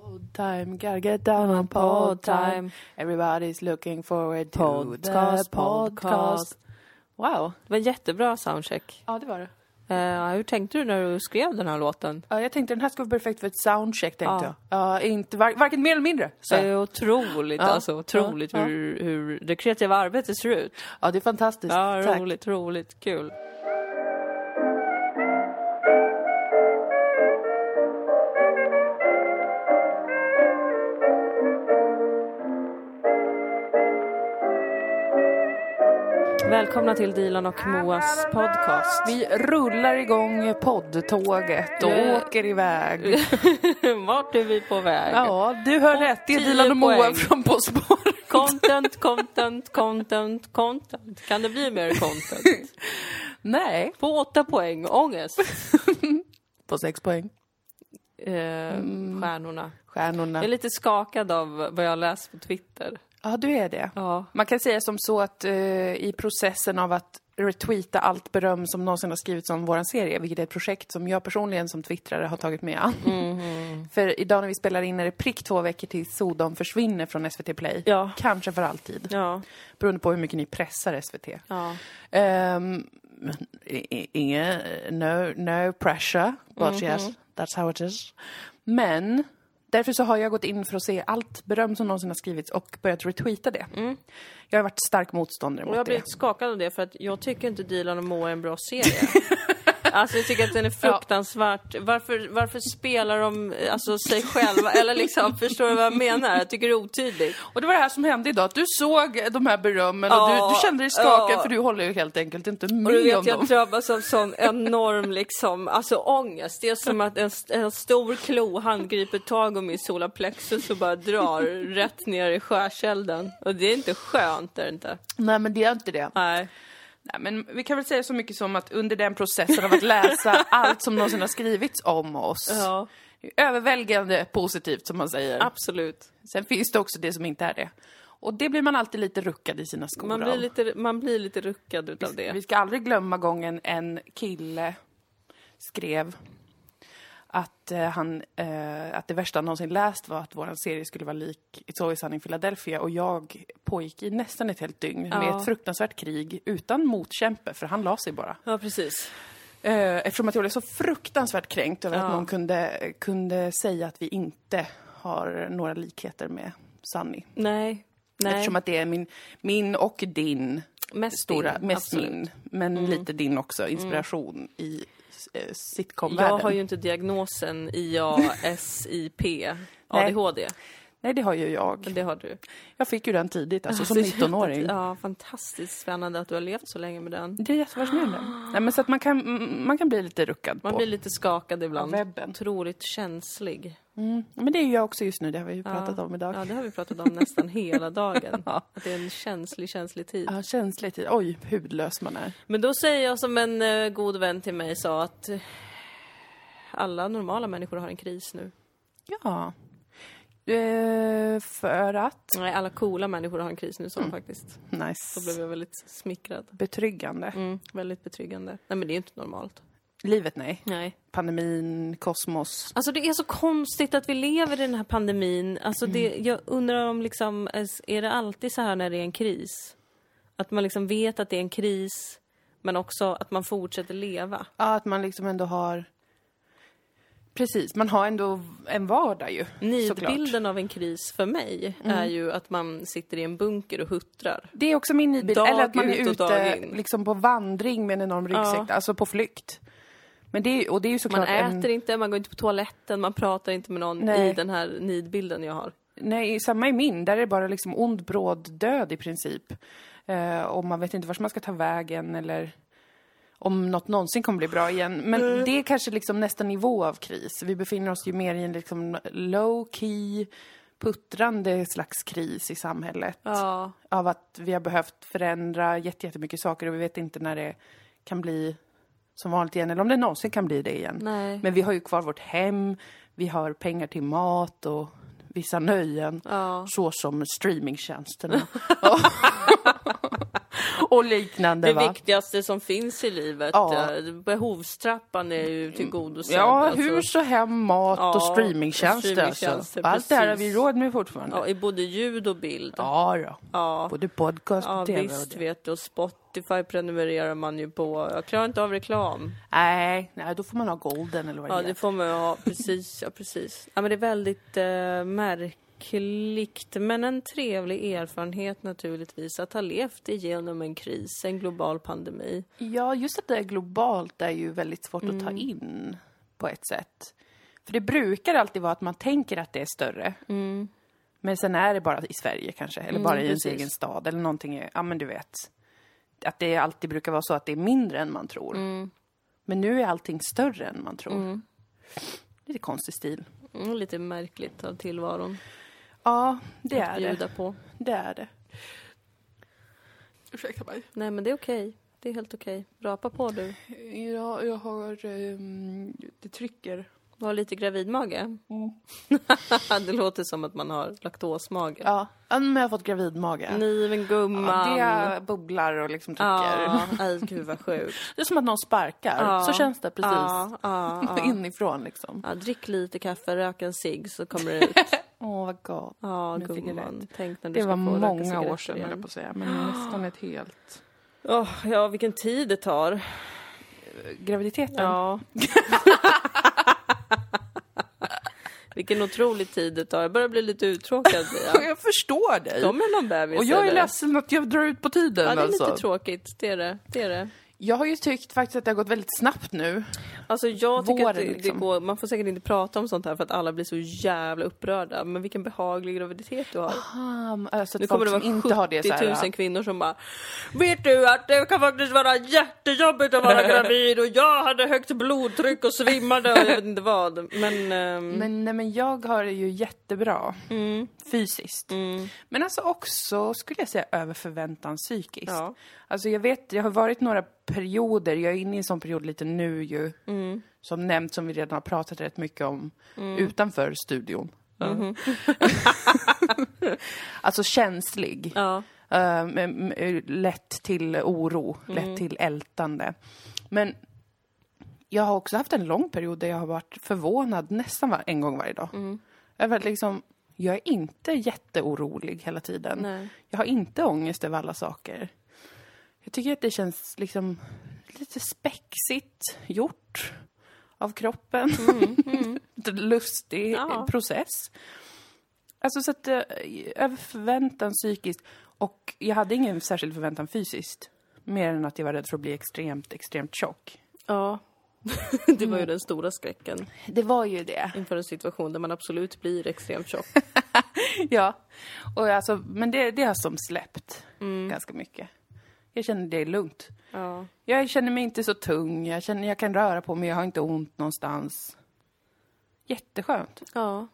Pod time, gotta get down on pod time. Everybody's looking forward to Podcast, the podcast. Wow. Det var en jättebra soundcheck. Ja, det var det. Eh, hur tänkte du när du skrev den här låten? Ja, jag tänkte den här ska vara perfekt för ett soundcheck, tänkte Ja. jag. Ja, inte var, varken mer eller mindre. Så. Det är otroligt, Ja, alltså otroligt ja. Hur, hur det kreativa arbetet ser ut. Ja, det är fantastiskt. Ja, Tack. roligt, roligt, kul. Välkomna till Dilan och Moas podcast. Vi rullar igång poddtåget och Ja. åker iväg. Vart är vi på väg? Ja, du hör Och rätt. Det är Dilan och Moa från På spåret. Content, content, content, content. Kan det bli mer content? Nej, På åtta poäng, ångest. på sex poäng. Eh, Stjärnorna. Stjärnorna. Jag är lite skakad av vad jag läst på Twitter. Ja, du är det. Ja. Man kan säga som så att eh, i processen av att retweeta allt beröm som någonsin har skrivits om vår serie, vilket är ett projekt som jag personligen som twittrare har tagit mig an. För idag när vi spelar in är det prick två veckor till Sodom försvinner från SVT Play. Ja. Kanske för alltid. Ja. Beroende på hur mycket ni pressar SVT. Ja. Um, inga, no, no pressure, but yes, that's how it is. Men därför så har jag gått in för att se allt beröm som någonsin har skrivits och börjat retweeta det. Jag har varit stark motståndare jag mot det. blir lite skakad av det för att jag tycker inte Dilan och Moa är en bra serie. Alltså jag tycker att den är fruktansvärt... Varför, varför spelar de alltså, sig själva? Eller liksom, förstår du vad jag menar? Jag tycker det är otydligt. Och det var det här som hände idag, att du såg de här berömmen och Ja, du, du kände dig skakad ja. för du håller ju helt enkelt inte Och du med om vet, jag dem. drabbas av sån enorm liksom, alltså ångest. Det är som att en, en stor klo handgriper tag om min solarplexus och bara drar rätt ner i skärselden. Och det är inte skönt, är det inte? Nej men det är inte det. Nej. Nej, men vi kan väl säga så mycket som att under den processen av att läsa allt som någonsin har skrivits om oss, Ja, överväldigande positivt som man säger. absolut. Sen finns det också det som inte är det. Och det blir man alltid lite ruckad i sina skor Man blir av. lite, man blir lite ruckad utav Vi det. ska aldrig glömma gången en kille skrev att, eh, han, eh, att det värsta han någonsin läst var att vår serie skulle vara lik It's Always Sunny in Philadelphia och jag pågick i nästan ett helt dygn med Ja. ett fruktansvärt krig utan motkämpe för han la sig bara. Ja, precis. Eh, eftersom att jag blev så fruktansvärt kränkt över Ja. att någon kunde, kunde säga att vi inte har några likheter med Sunny. Nej. Nej. Eftersom att det är min, min och din mest stora, din, mest absolut. Mm. min, men lite din också, inspiration i eh, sitcom-världen. Jag har ju inte diagnosen IASIP, ADHD. Nej, det har ju jag. Men det har du. Jag fick ju den tidigt, alltså som Alltså, 19-åring. Ja, fantastiskt spännande att du har levt så länge med den. Det är jättefascinerande. Nej, men så att man kan, man kan bli lite ruckad Man på. blir lite skakad ibland. Av webben. Otroligt känslig. Mm. Men det är ju jag också just nu, det har vi ju Ja. pratat om idag. Ja, det har vi pratat om nästan hela dagen. Ja. Att det är en känslig, känslig tid. Ja, känslig tid. Oj, hudlös man är. Men då säger jag som en eh, god vän till mig sa att eh, alla normala människor har en kris nu. Ja. Eh, för att? Nej, alla coola människor har en kris nu, sa Mm. faktiskt. Då Nice. blev jag väldigt smickrad. Betryggande. Mm, väldigt betryggande. Nej, men det är inte normalt. Livet, nej. Nej. Pandemin, kosmos. Alltså det är så konstigt att vi lever i den här pandemin. Alltså det, Mm. jag undrar om liksom, är det alltid så här när det är en kris? Att man liksom vet att det är en kris, men också att man fortsätter leva. Ja, att man liksom ändå har... Precis, man har ändå en vardag ju. Nidbilden av en kris för mig är ju att man sitter i en bunker och huttrar. Det är också min nidbild. Dag Eller att man är ute liksom på vandring med en enorm ryggsäck, Ja. alltså på flykt. Men det är, och det är ju Man såklart en... äter inte, man går inte på toaletten, man pratar inte med någon Nej. i den här nidbilden jag har. Nej, samma i min. Där är det bara liksom ond bråd död i princip. Eh, och man vet inte vart man ska ta vägen eller om något någonsin kommer bli bra igen. Men det är kanske liksom nästa nivå av kris. Vi befinner oss ju mer i en liksom low key, puttrande slags kris i samhället. Ja, Av att vi har behövt förändra jätte- jättemycket saker och vi vet inte när det kan bli som vanligt igen, eller om det någonsin kan bli det igen. nej. Men vi har ju kvar vårt hem, vi har pengar till mat och vissa nöjen. Ja. Så som streamingtjänsterna. och liknande Det va. viktigaste som finns i livet. Ja. eh, Behovstrappan är ju tillgodosedd. Ja, alltså. hus och hem, mat Ja, och streamingtjänster. streamingtjänster, alltså. Allt det här har vi råd med fortfarande. Ja, i både ljud och bild. Ja, då. Ja. Både podcast och Ja, tv visst och vet du. Och Spotify prenumererar man ju på. Jag klarar inte av reklam. Nej, nej, då får man ha golden eller vad det Ja, det får man ha. Precis, ja precis. Ja, men det är väldigt eh, märkligt, men en trevlig erfarenhet naturligtvis att ha levt igenom en kris, en global pandemi. Ja, just att det är globalt är ju väldigt svårt att Mm. ta in på ett sätt. För det brukar alltid vara att man tänker att det är större. Men sen är det bara i Sverige kanske, eller bara i ens Mm, egen stad eller någonting. Ja, men du vet. Att det alltid brukar vara så att det är mindre än man tror. Mm. Men nu är allting större än man tror. Lite konstig stil. Mm, lite märkligt av tillvaron Ja, det är att det. bjuda på. Det är det. Ursäkta mig. Nej, men det är okej. Det är helt okej. Rapa på du. Ja, jag har... Um, det trycker. Du har lite gravidmage. Mm. det låter som att man har laktosmage. Ja, men jag har fått gravidmage. Nej men gumman. Ja, det bubblar och liksom trycker. Ja, gud vad sjukt. Det är som att någon sparkar. Ja. Så känns det precis. Ja, ja, ja. Inifrån liksom. ja, drick lite kaffe, rök en cigg så kommer det ut. Åh, vad gott. Ja, Med gumman. Tänk när du Det ska var få många år sedan, höll jag på att säga. Men nästan ett helt... Åh, ja, vilken tid det tar. Graviditeten? Ja. vilken otrolig tid det tar. Jag börjar bli lite uttråkad. Bia. Jag förstår dig. Kommer någon bebis Och jag är ledsen att jag drar ut på tiden Ja, det är alltså. lite tråkigt. Det är det. det, är det. Jag har ju tyckt faktiskt att det har gått väldigt snabbt nu. Alltså jag tycker Våren, att det, liksom. det går, man får säkert inte prata om sånt här för att alla blir så jävla upprörda. Men vilken behaglig graviditet du har. Um, alltså Nu kommer det vara inte har det så 70 000 här. kvinnor som bara Vet du att det kan faktiskt vara jättejobbigt att vara gravid och jag hade högt blodtryck och svimmade och jag vet inte vad. Men, ehm, Men, nej, men jag har det ju jättebra. Mm. Fysiskt. Men alltså också, skulle jag säga, över förväntan psykiskt. Ja. Alltså jag vet, det har varit några perioder, jag är inne i en sån period lite nu ju. Mm. Som nämnt, som vi redan har pratat rätt mycket om utanför studion. Mhm. alltså känslig. ja. Med- lätt till oro, Mm. lätt till ältande. Men jag har också haft en lång period där jag har varit förvånad nästan var, en gång varje dag. Mm. Att liksom, jag är inte jätteorolig hela tiden. Nej. Jag har inte ångest över alla saker. Jag tycker att det känns liksom lite spexigt gjort av kroppen. Lustig Mm, Ja. process. Alltså så att, eh, över förväntan psykiskt. Och jag hade ingen särskild förväntan fysiskt. Mer än att jag var rädd för att bli extremt, extremt tjock. ja. det var ju den stora skräcken Det var ju det. inför en situation där man absolut blir extremt tjock. Ja. Och alltså, men det, det har som släppt Mm. ganska mycket. Jag känner det är lugnt. Ja. Jag känner mig inte så tung, jag känner jag kan röra på mig, jag har inte ont någonstans. Jätteskönt. ja.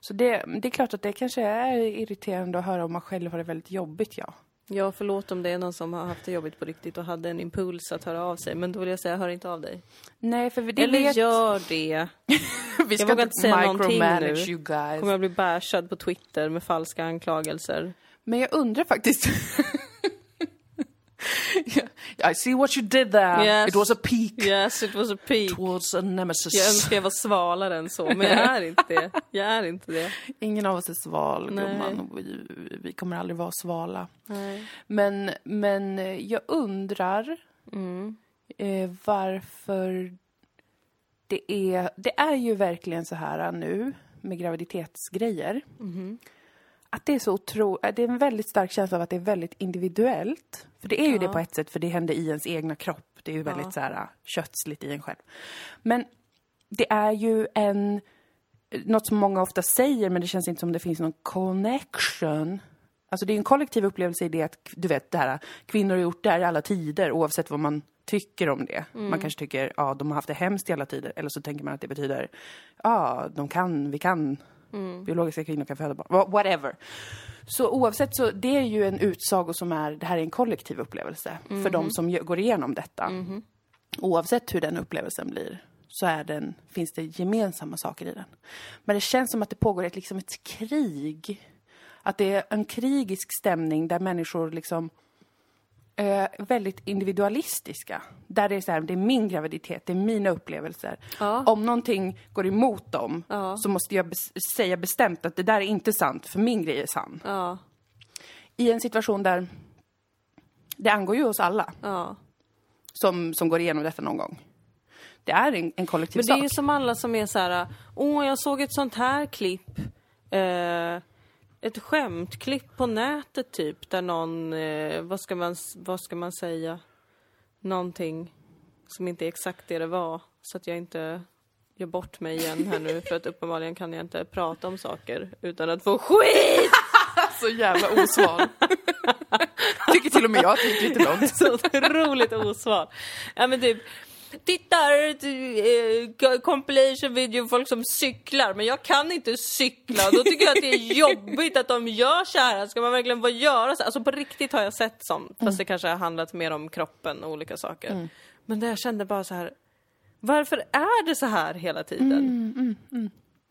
Så det, det är klart att det kanske är irriterande att höra om man själv har det väldigt jobbigt, ja. Ja, förlåt om det är någon som har haft det jobbigt på riktigt och hade en impuls att höra av sig. Men då vill jag säga, hör inte av dig. Nej, för det Eller vet... gör det. vi jag vågar inte säga någonting nu. you guys. Kommer jag bli bashad på Twitter med falska anklagelser. Men jag undrar faktiskt... I see what you did there. Yes. It was a peak Yes, it was a peak. towards a nemesis. Jag önskar jag var svalare än så, men jag är inte det. Jag är inte det. Ingen av oss är sval, Nej. gumman. Vi, vi kommer aldrig vara svala. Nej. Men, men eh, jag undrar Mm. eh, varför det är... Det är ju verkligen så här nu med graviditetsgrejer. Mhm. Att det är så otro... Det är en väldigt stark känsla av att det är väldigt individuellt. För det är ju Ja. det på ett sätt, för det händer i ens egna kropp. Det är ju väldigt Ja. så här äh, kötsligt i en själv. Men det är ju en... Något som många ofta säger, men det känns inte som det finns någon connection. Alltså det är en kollektiv upplevelse i det att, du vet, det här, kvinnor har gjort det här i alla tider, oavsett vad man tycker om det. Man kanske tycker, ja, de har haft det hemskt i alla tider. Eller så tänker man att det betyder, ja, de kan, vi kan, biologiska kvinnor kan föda barn. Wha- Whatever. Så oavsett så, det är ju en utsago som är, det här är en kollektiv upplevelse för de som gö- går igenom detta. Oavsett hur den upplevelsen blir så är den, finns det gemensamma saker i den. Men det känns som att det pågår ett, liksom ett krig. Att det är en krigisk stämning där människor liksom eh, väldigt individualistiska. Där det är så här, det är min graviditet, det är mina upplevelser. Ja. Om någonting går emot dem Ja. så måste jag bes- säga bestämt att det där är inte sant, för min grej är sann. Ja, I en situation där det angår ju oss alla som, som går igenom detta någon gång. Det är en, en kollektiv Men det är sak. ju som alla som är så här, åh jag såg ett sånt här klipp. Eh, ett skämtklipp på nätet typ, där någon, eh, vad, ska man, vad ska man säga? Någonting som inte är exakt det det var. Så att jag inte gör bort mig igen här nu, för att uppenbarligen kan jag inte prata om saker utan att få skit! så jävla osval. Tycker till och med jag att det gick lite långt. Så otroligt osvar. Ja men typ, tittar, eh, compilation video folk som cyklar, men jag kan inte cykla. Då tycker jag att det är jobbigt att de gör så här. Ska man verkligen få göra så? Alltså på riktigt har jag sett sånt, fast det kanske har handlat mer om kroppen och olika saker. Men där jag kände bara så här, varför är det så här hela tiden?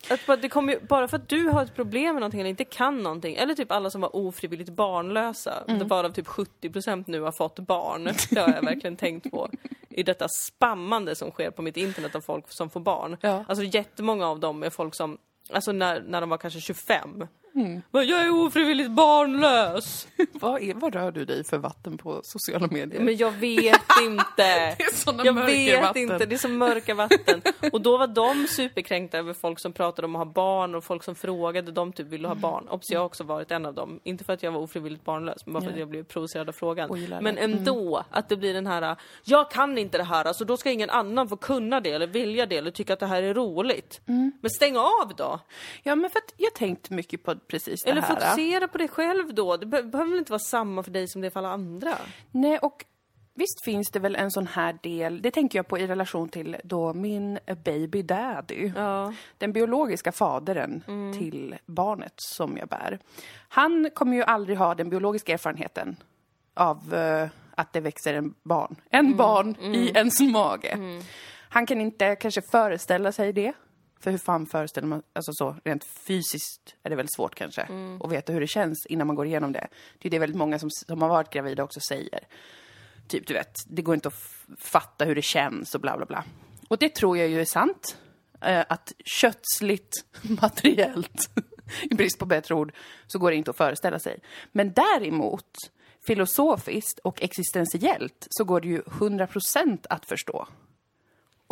Att det kommer ju, bara för att du har ett problem med någonting eller inte kan någonting, eller typ alla som var ofrivilligt barnlösa, mm. varav typ 70% nu har fått barn. Det har jag verkligen tänkt på. I detta spammande som sker på mitt internet av folk som får barn. Ja. Alltså jättemånga av dem är folk som, alltså när, när de var kanske 25. Men jag är ofrivilligt barnlös! vad, är, vad rör du dig för vatten på sociala medier? Men jag vet inte. det är såna Jag mörka vet vatten. inte, det är så mörka vatten. Och då var de superkränkta över folk som pratade om att ha barn och folk som frågade, de typ ville ha barn. Obs, jag har också varit en av dem. Inte för att jag var ofrivilligt barnlös, men bara för att Ja. jag blev provocerad av frågan. Men ändå, att det blir den här, jag kan inte det här, alltså då ska ingen annan få kunna det eller vilja det eller tycka att det här är roligt. Men stäng av då! Ja, men för att jag har tänkt mycket på precis det Eller här. fokusera på dig själv då. Det be- behöver väl inte vara samma för dig som det är för alla andra? Nej, och visst finns det väl en sån här del, det tänker jag på i relation till då min baby daddy. Ja. Den biologiska fadern till barnet som jag bär. Han kommer ju aldrig ha den biologiska erfarenheten av eh, att det växer en barn. En barn i ens mage. Han kan inte kanske föreställa sig det. För hur fan föreställer man, alltså så rent fysiskt är det väldigt svårt kanske. Att veta hur det känns innan man går igenom det. Det är det väldigt många som, som har varit gravida också säger. Typ, du vet, det går inte att fatta hur det känns och bla bla bla. Och det tror jag ju är sant. Eh, att kötsligt, materiellt, i brist på bättre ord, så går det inte att föreställa sig. Men däremot, filosofiskt och existentiellt, så går det ju 100% att förstå.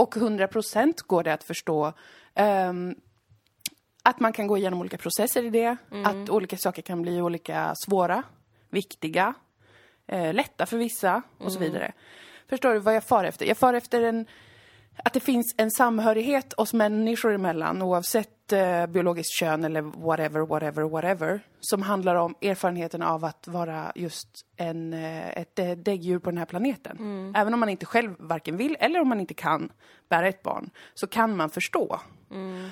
Och 100% går det att förstå ehm, att man kan gå igenom olika processer i det, att olika saker kan bli olika svåra, viktiga, eh, lätta för vissa och så vidare. Förstår du vad jag far efter? Jag far efter en, att det finns en samhörighet oss människor emellan oavsett eh, biologiskt kön eller whatever, whatever, whatever. Som handlar om erfarenheten av att vara just en, eh, ett eh, däggdjur på den här planeten. Även om man inte själv varken vill eller om man inte kan bära ett barn, så kan man förstå.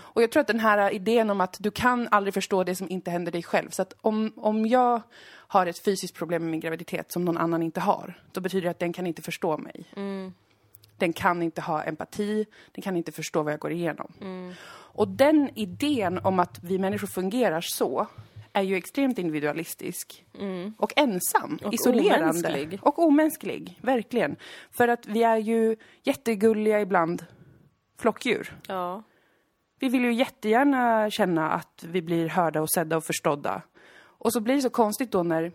Och jag tror att den här idén om att du kan aldrig förstå det som inte händer dig själv. Så att om, om jag har ett fysiskt problem med min graviditet som någon annan inte har, då betyder det att den kan inte förstå mig. Den kan inte ha empati, den kan inte förstå vad jag går igenom. Och den idén om att vi människor fungerar så är ju extremt individualistisk. Och ensam, Och isolerande. omänsklig. Och omänsklig, verkligen. För att vi är ju jättegulliga ibland flockdjur. Ja. Vi vill ju jättegärna känna att vi blir hörda och sedda och förstådda. Och så blir det så konstigt då när,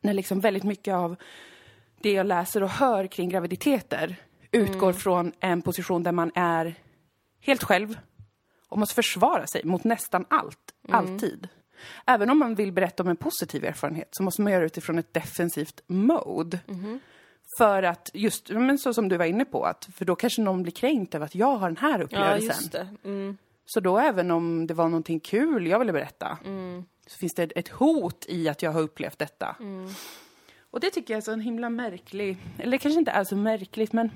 när liksom väldigt mycket av det jag läser och hör kring graviditeter utgår från en position där man är helt själv och måste försvara sig mot nästan allt, alltid. Även om man vill berätta om en positiv erfarenhet så måste man göra det utifrån ett defensivt mode. För att, just men så som du var inne på, att, för då kanske någon blir kränkt över att jag har den här ja, upplevelsen. det. Mm. Så då även om det var någonting kul jag ville berätta, så finns det ett hot i att jag har upplevt detta. Och det tycker jag är så en himla märklig, eller kanske inte är så märkligt, men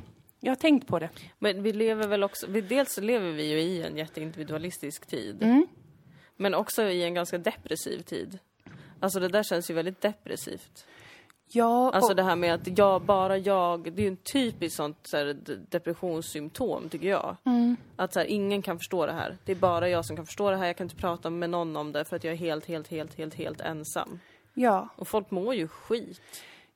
jag har tänkt på det. Men vi lever väl också, vi, dels lever vi ju i en jätteindividualistisk tid. Mm. Men också i en ganska depressiv tid. Alltså det där känns ju väldigt depressivt. Ja, Alltså och, det här med att jag, bara jag, det är ju en typiskt sånt så här, depressionssymptom tycker jag. Mm. Att så här, ingen kan förstå det här. Det är bara jag som kan förstå det här, jag kan inte prata med någon om det för att jag är helt, helt, helt, helt, helt ensam. ja. Och folk mår ju skit.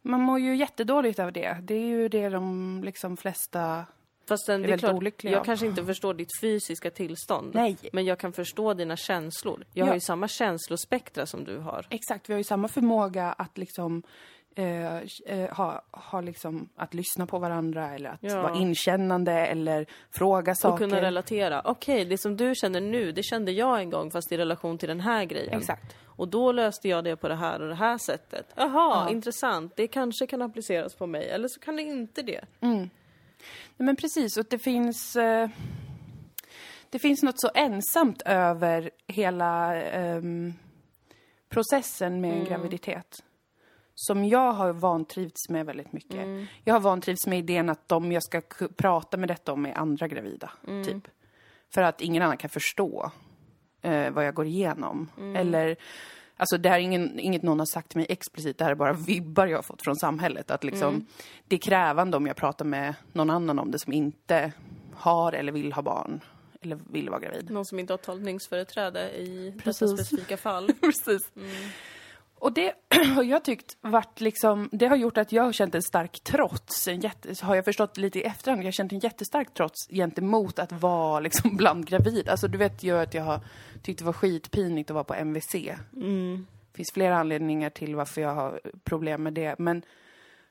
Man mår ju jättedåligt av det. Det är ju det de liksom flesta... Fast sen, det är klart, jag av. kanske inte förstår ditt fysiska tillstånd. Nej. Men jag kan förstå dina känslor. Jag Ja. har ju samma känslospektra som du har. Exakt, vi har ju samma förmåga att liksom eh, eh, ha, ha liksom att lyssna på varandra eller att Ja. vara inkännande eller fråga Och saker. kunna relatera. Okej, det som du känner nu, det kände jag en gång fast i relation till den här grejen. Exakt. Och då löste jag det på det här och det här sättet. Jaha, intressant. Det kanske kan appliceras på mig. Eller så kan det inte det. Nej, men precis, och det finns... Eh, det finns något så ensamt över hela ehm, processen med en graviditet. Som jag har vantrivts med väldigt mycket. Jag har vantrivts med idén att de jag ska prata med detta om är andra gravida, typ. För att ingen annan kan förstå eh, vad jag går igenom. Eller, alltså det här är ingen, inget någon har sagt till mig explicit, det här är bara vibbar jag har fått från samhället. Att liksom, det är krävande om jag pratar med någon annan om det som inte har eller vill ha barn. Eller vill vara gravid. Någon som inte har tolkningsföreträde i detta Precis. specifika fall. Precis. Och det har jag tyckt varit liksom, det har gjort att jag har känt en stark trots, en jätte, har jag förstått lite i efterhand, jag har känt en jättestark trots gentemot att vara liksom bland gravid. Alltså du vet ju att jag har tyckt det var skitpinigt att vara på MVC. Det finns flera anledningar till varför jag har problem med det, men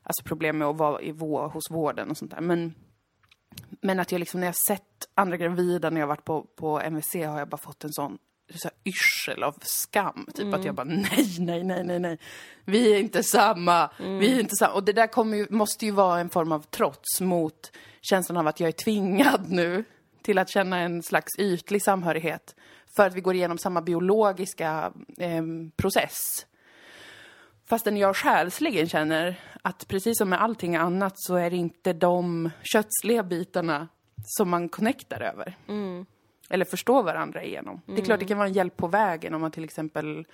alltså problem med att vara i vår, hos vården och sånt där. Men, men att jag liksom, när jag sett andra gravida när jag varit på, på MVC har jag bara fått en sån så här yrsel av skam. Typ att jag bara nej, nej, nej, nej, nej. Vi är inte samma. Vi är inte samma. Och det där kommer ju, måste ju vara en form av trots mot känslan av att jag är tvingad nu till att känna en slags ytlig samhörighet. För att vi går igenom samma biologiska eh, process. Fastän jag själsligen känner att precis som med allting annat så är det inte de kötsliga bitarna som man connectar över. Eller förstår varandra igenom. Det är klart det kan vara en hjälp på vägen om man till exempel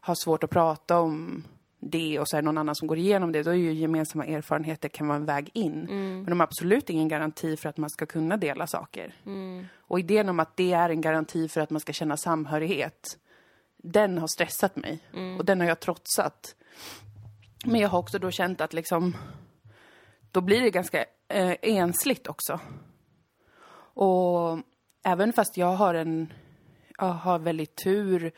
har svårt att prata om det och så är det någon annan som går igenom det. Då är ju gemensamma erfarenheter kan vara en väg in. Men de har absolut ingen garanti för att man ska kunna dela saker. Och idén om att det är en garanti för att man ska känna samhörighet, den har stressat mig. Och den har jag trotsat. Men jag har också då känt att liksom, då blir det ganska eh, ensligt också. Och även fast jag har en, jag har väldigt tur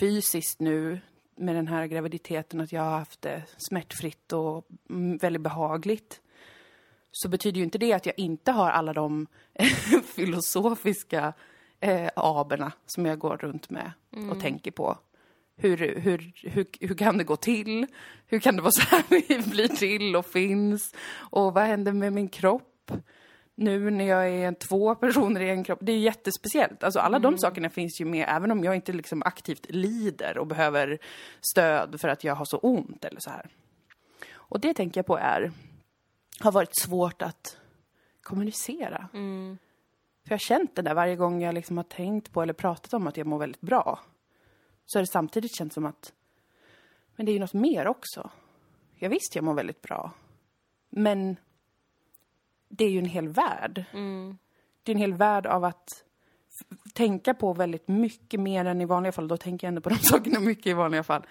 fysiskt nu med den här graviditeten, att jag har haft det smärtfritt och mm, väldigt behagligt, så betyder ju inte det att jag inte har alla de filosofiska eh, aberna som jag går runt med och tänker på. Hur, hur, hur, hur kan det gå till? Hur kan det vara så här vi blir till och finns? Och vad händer med min kropp? Nu när jag är två personer i en kropp. Det är jättespeciellt. Alltså alla de sakerna finns ju med, även om jag inte liksom aktivt lider och behöver stöd för att jag har så ont eller så här. Och det tänker jag på är, har varit svårt att kommunicera. För jag har känt det där varje gång jag liksom har tänkt på eller pratat om att jag mår väldigt bra. Så har det samtidigt känts som att, men det är ju något mer också. Jag visst, jag mår väldigt bra. Men det är ju en hel värld. Det är en hel värld av att tänka på väldigt mycket mer än i vanliga fall. Då tänker jag ändå på de sakerna mycket i vanliga fall.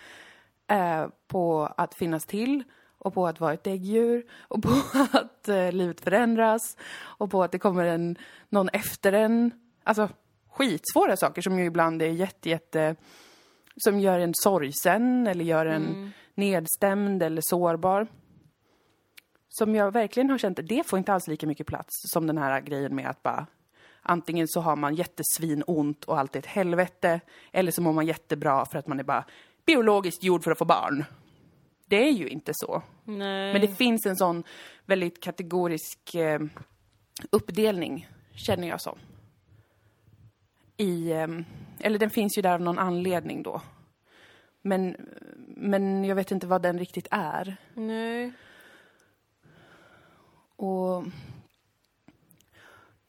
Eh, på att finnas till och på att vara ett däggdjur och på att eh, livet förändras och på att det kommer en, någon efter en. Alltså skitsvåra saker som ju ibland är jätte, jätte som gör en sorgsen eller gör en nedstämd eller sårbar som jag verkligen har känt, det får inte alls lika mycket plats som den här grejen med att bara antingen så har man jättesvinont och allt är ett helvete eller så mår man jättebra för att man är bara biologiskt gjord för att få barn. Det är ju inte så. Nej. Men det finns en sån väldigt kategorisk eh, uppdelning, känner jag som. I, eh, eller den finns ju där av någon anledning då. Men, men jag vet inte vad den riktigt är. Nej. Och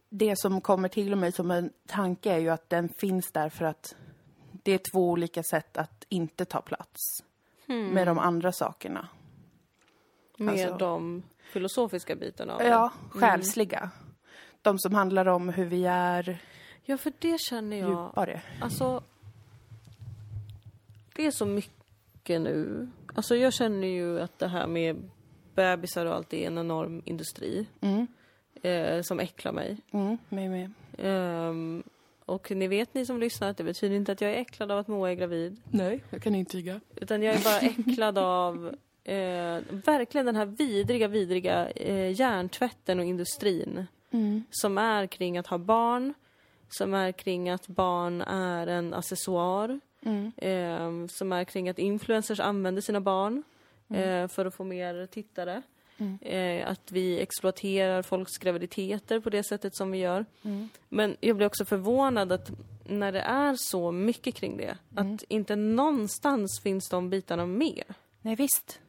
det som kommer till mig som en tanke är ju att den finns där för att det är två olika sätt att inte ta plats med de andra sakerna. Med Alltså- de filosofiska bitarna av det. Ja, själsliga. De som handlar om hur vi är Ja, för det känner jag. djupare. Alltså, det är så mycket nu. Alltså jag känner ju att det här med bebisar och allt är en enorm industri. Eh, som äcklar mig. Mm, mig med. Ehm, och ni vet ni som lyssnar att det betyder inte att jag är äcklad av att Moa är gravid. Nej, jag kan intyga. Utan jag är bara äcklad av eh, verkligen den här vidriga, vidriga eh, hjärntvätten och industrin. Som är kring att ha barn, som är kring att barn är en accessoar. Eh, som är kring att influencers använder sina barn eh, för att få mer tittare. Eh, att vi exploaterar folks graviditeter på det sättet som vi gör. Men jag blir också förvånad att när det är så mycket kring det, att inte någonstans finns de bitarna med. Nej, visst.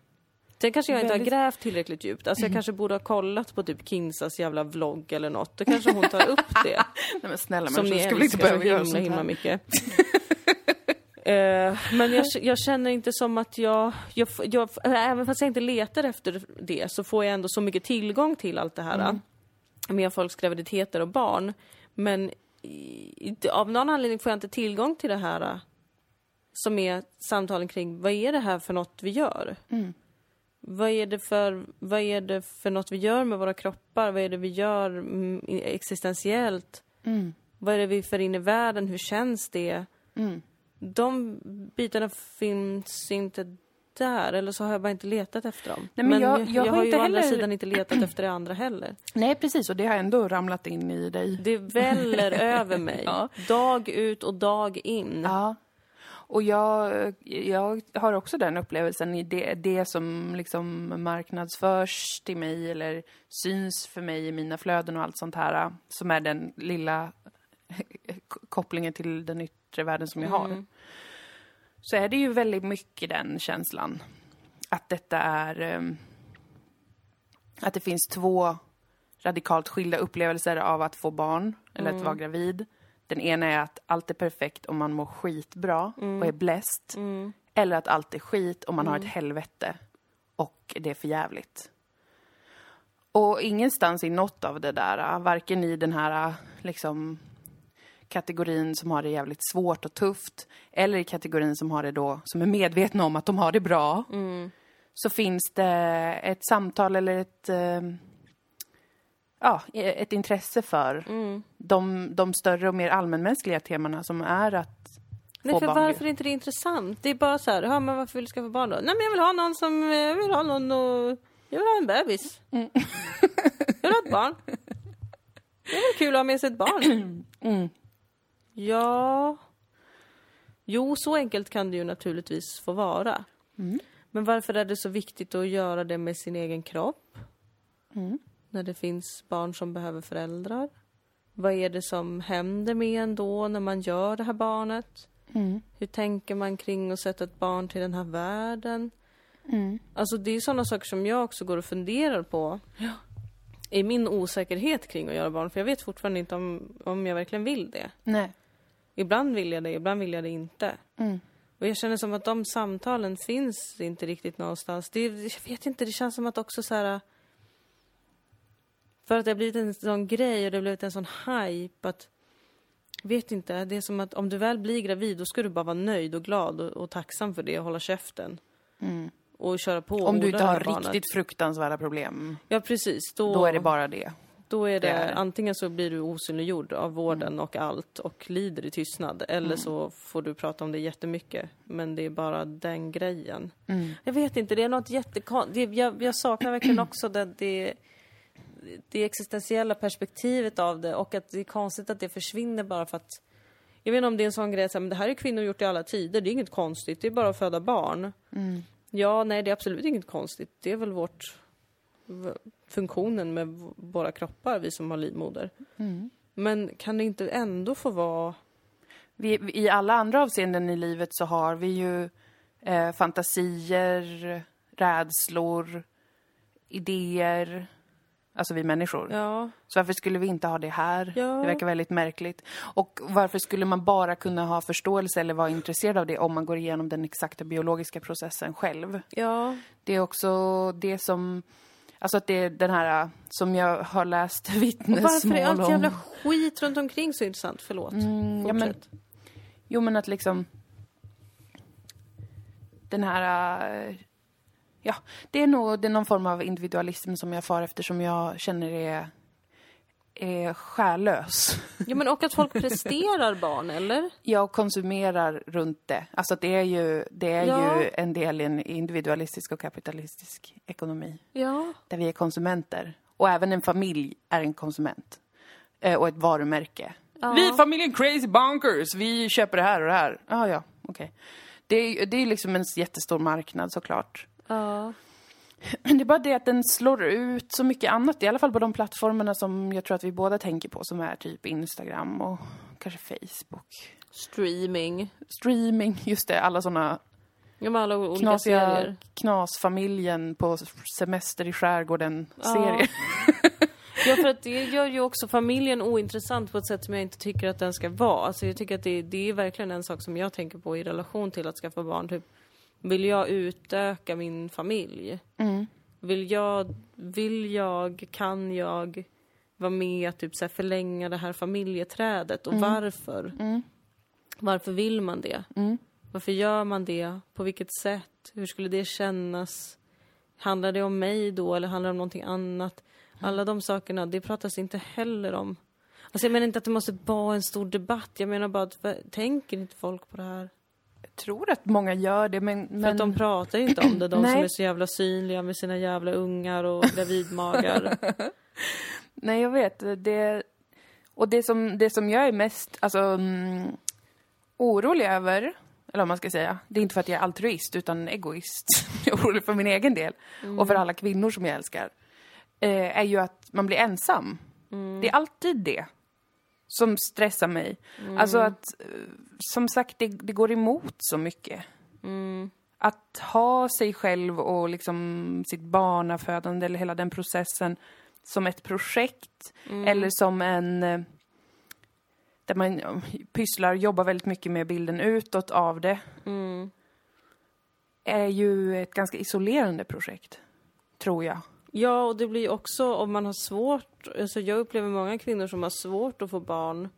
Sen kanske jag inte Väldigt- har grävt tillräckligt djupt. Alltså jag kanske borde ha kollat på typ Kinsas jävla vlogg eller något. Då kanske hon tar upp det. Nej men snälla som ni människor, ska väl inte älskar så behöva göra himla, sånt himla här. mycket. Eh, men jag, jag känner inte som att jag, jag, jag... Även fast jag inte letar efter det så får jag ändå så mycket tillgång till allt det här. Mm. Med folks graviditeter och barn. Men i, av någon anledning får jag inte tillgång till det här som är samtalen kring vad är det här för något vi gör? Mm. Vad är, det för, vad är det för något vi gör med våra kroppar? Vad är det vi gör mm, existentiellt? Mm. Vad är det vi för in i världen? Hur känns det? Mm. De bitarna finns inte där, eller så har jag bara inte letat efter dem. Nej, men jag- jag har har ju å andra heller- sidan inte letat efter det andra heller. Nej, precis. Och det har ändå ramlat in i dig. Det väller över mig, Ja. dag ut och dag in. Ja. Och jag, jag har också den upplevelsen i det, det som liksom marknadsförs till mig eller syns för mig i mina flöden och allt sånt här. Som är den lilla kopplingen till den yttre världen som jag har. Så är det ju väldigt mycket den känslan. Att detta är... ehm, Att det finns två radikalt skilda upplevelser av att få barn eller att vara gravid. Den ena är att allt är perfekt om man mår skitbra och är bläst. Eller att allt är skit om man har ett helvete och det är för jävligt. Och ingenstans i något av det där, varken i den här liksom kategorin som har det jävligt svårt och tufft eller i kategorin som har det då, som är medvetna om att de har det bra. Så finns det ett samtal eller ett eh, ja, ett intresse för de, de större och mer allmänmänskliga temana som är att få för varför är inte det intressant? Det är bara så här, ja, men varför vill du skaffa barn då? Nej, men jag vill ha någon som, jag vill ha någon och, jag vill ha en bebis. Mm. jag vill ha ett barn. Det är väl kul att ha med sig ett barn? Mm. Ja... Jo, så enkelt kan det ju naturligtvis få vara. Mm. Men varför är det så viktigt att göra det med sin egen kropp? Mm. När det finns barn som behöver föräldrar? Vad är det som händer med en då när man gör det här barnet? Mm. Hur tänker man kring att sätta ett barn till den här världen? Mm. Alltså det är sådana saker som jag också går och funderar på. I min osäkerhet kring att göra barn, för jag vet fortfarande inte om, om jag verkligen vill det. Nej. Ibland vill jag det, ibland vill jag det inte. Mm. Och jag känner som att de samtalen finns inte riktigt någonstans. Det, jag vet inte, det känns som att också så här... För att det har blivit en sån grej och det har blivit en sån hype att... Vet inte, det är som att om du väl blir gravid då ska du bara vara nöjd och glad och, och tacksam för det och hålla käften. Och köra på Mm. Om du inte har barnet. riktigt fruktansvärda problem, Ja, precis. Då, då är det bara det. Då är det, det är antingen så blir du osynliggjord av vården och allt och lider i tystnad. Eller så får du prata om det jättemycket. Men det är bara den grejen. Jag vet inte, det är något jättekonstigt. Jag, jag saknar verkligen också det, det, det existentiella perspektivet av det och att det är konstigt att det försvinner bara för att jag vet inte om det är en sån grej, men det här är kvinnor gjort i alla tider, det är inget konstigt, det är bara att föda barn. Ja, nej det är absolut inget konstigt, det är väl vårt funktionen med våra kroppar, vi som har livmoder. Men kan det inte ändå få vara... Vi, I alla andra avseenden i livet så har vi ju eh, fantasier, rädslor, idéer. Alltså vi människor. Ja, Så varför skulle vi inte ha det här? Ja. Det verkar väldigt märkligt. Och varför skulle man bara kunna ha förståelse eller vara intresserad av det om man går igenom den exakta biologiska processen själv? ja, Det är också det som... Alltså att det är den här som jag har läst vittnesmål varför är allt om. jävla skit runt omkring så intressant? Förlåt. Mm, ja, men-. Jo, men att liksom... Den här... eh, ja, det är nog det är någon form av individualism som jag far efter som jag känner är, är själlös. Ja, men och att folk presterar barn, eller? Jag konsumerar runt det. Alltså det är ju, det är Ja. ju en del i en individualistisk och kapitalistisk ekonomi. Ja. Där vi är konsumenter. Och även en familj är en konsument. Eh, och ett varumärke. Ja. Vi är familjen Crazy Bonkers, vi köper det här och det här. Ah, ja, okej. Det är det är liksom en jättestor marknad såklart. Ja. Det är bara det att den slår ut så mycket annat, i alla fall på de plattformarna som jag tror att vi båda tänker på, som är typ Instagram och kanske Facebook. Streaming. Streaming, just det, alla såna Ja, alla olika knasiga serier. knasfamiljen på semester i Ja. skärgården-serier. Ja, för att det gör ju också familjen ointressant på ett sätt som jag inte tycker att den ska vara. Alltså jag tycker att det, det är verkligen en sak som jag tänker på i relation till att skaffa barn. Typ, vill jag utöka min familj? Mm. Vill jag, vill jag, kan jag vara med typ så här förlänga det här familjeträdet? Och varför? Mm. Varför vill man det? Mm. Varför gör man det? På vilket sätt? Hur skulle det kännas? Handlar det om mig då eller handlar det om någonting annat? Alla de sakerna, det pratas inte heller om. Alltså jag menar inte att det måste vara en stor debatt. Jag menar bara att tänker inte folk på det här? Tror att många gör det, men... För men... att de pratar ju inte om det, de som är så jävla synliga med sina jävla ungar och gravidmagar. Nej, jag vet. Det... Och det som, det som jag är mest alltså, mm, orolig över, eller vad man ska säga, det är inte för att jag är altruist utan egoist. Jag är orolig för min egen del och för alla kvinnor som jag älskar. Eh, är ju att man blir ensam. Det är alltid det som stressar mig. Alltså att, eh, som sagt, det, det går emot så mycket. Att ha sig själv och liksom sitt barnafödande eller hela den processen som ett projekt eller som en eh, där man pysslar, jobbar väldigt mycket med bilden utåt av det är ju ett ganska isolerande projekt, tror jag. Ja, och det blir också om man har svårt, alltså jag upplever många kvinnor som har svårt att få barn,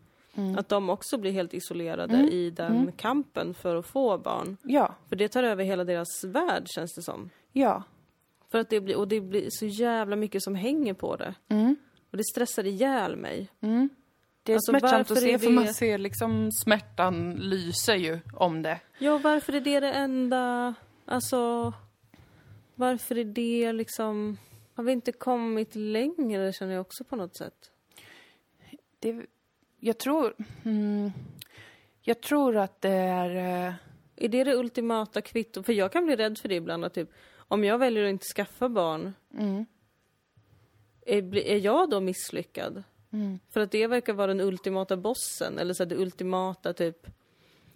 att de också blir helt isolerade i den kampen för att få barn. Ja, För det tar över hela deras värld känns det som. ja. För att det blir, och det blir så jävla mycket som hänger på det. Och det stressar ihjäl mig. Det är Alltså, smärtsamt att se är för det- man ser liksom smärtan lyser ju om det. Ja, varför är det det enda, alltså, varför är det liksom, har vi inte kommit längre känner jag också på något sätt. det jag tror... Mm, jag tror att det är... eh, Är det det ultimata kvittot? För jag kan bli rädd för det ibland att typ, om jag väljer att inte skaffa barn, Mm, är, är jag då misslyckad? mm. För att det verkar vara den ultimata bossen, eller så det ultimata typ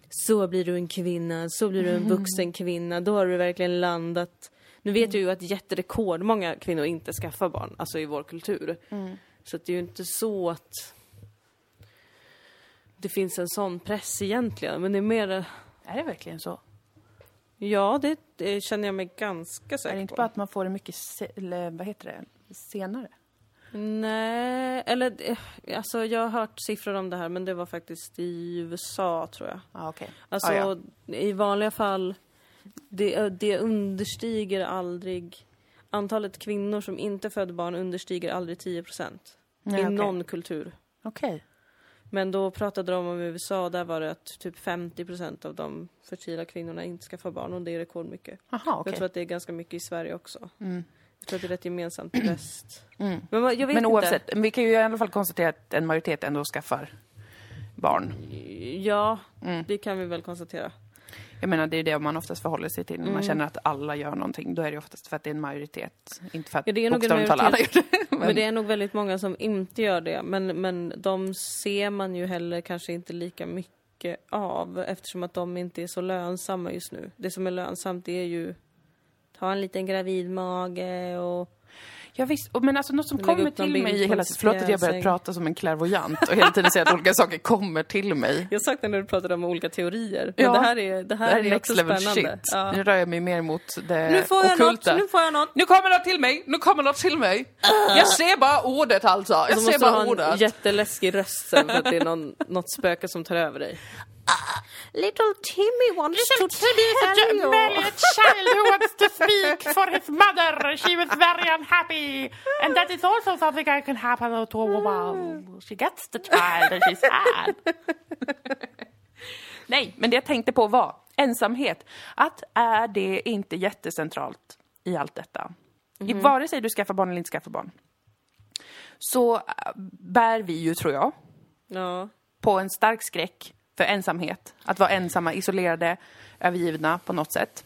Så blir du en kvinna, så blir du en vuxen kvinna, då har du verkligen landat Nu vet jag ju att jätterekordmånga kvinnor inte skaffar barn, alltså i vår kultur Så att det är ju inte så att Det finns en sån press egentligen, men det är mer Är det verkligen så? Ja, det, det känner jag mig ganska Är säker det inte på bara att man får det mycket, vad heter det, senare? Nej, eller eh, alltså jag har hört siffror om det här men det var faktiskt i USA tror jag. Ja, okej. Alltså Ja, i vanliga fall, det, det understiger aldrig, antalet kvinnor som inte föder barn understiger aldrig 10 procent. I okej. någon kultur. Okej. Men då pratade de om USA, där var det att typ 50 procent av de fertila kvinnorna inte ska få barn och det är rekordmycket. Jaha, okej. Jag tror att det är ganska mycket i Sverige också. Mm. Jag tror att det är rätt gemensamt i väst. Mm. Men jag vet Men inte. oavsett, vi kan ju i alla fall konstatera att en majoritet ändå skaffar barn. Ja, Mm. det kan vi väl konstatera. Jag menar, det är det man oftast förhåller sig till. När man Mm. känner att alla gör någonting, då är det oftast för att det är en majoritet. Inte för att Ja, det är nog en gör det. Men, Men det är nog väldigt många som inte gör det. Men, men de ser man ju heller kanske inte lika mycket av eftersom att de inte är så lönsamma just nu. Det som är lönsamt det är ju ta en liten gravidmage och Ja, visst. Och- Men alltså något som kommer till mig hela hennes Förlåt att jag börjar fjäsäng. prata som en klärvoajant och hela tiden säga att olika saker kommer till mig. Jag saknar när du pratade om olika teorier. Men Ja, det här är, det här Det här är next också level spännande. shit. Ja. Nu rör jag mig mer mot det Nu får jag något, ockulta. nu får jag något. Nu kommer något till mig, nu kommer något till mig. Jag ser bara ordet alltså. Jag Så ser måste du bara ha en ordet. jätteläskig röst sen för att det är någon, något spöke som tar över dig. Little Timmy wants Little to Timmy is tell a you. child who wants to speak for his mother. She was very unhappy. And that is also something that can happen to a woman. She gets the child and she's sad. Nej, men det jag tänkte på var ensamhet. Att är det inte jättecentralt i allt detta? I vare sig du skaffar barn eller inte skaffar barn. Så äh, bär vi ju, tror jag, Ja. på en stark skräck för ensamhet. Att vara ensamma, isolerade, övergivna på något sätt.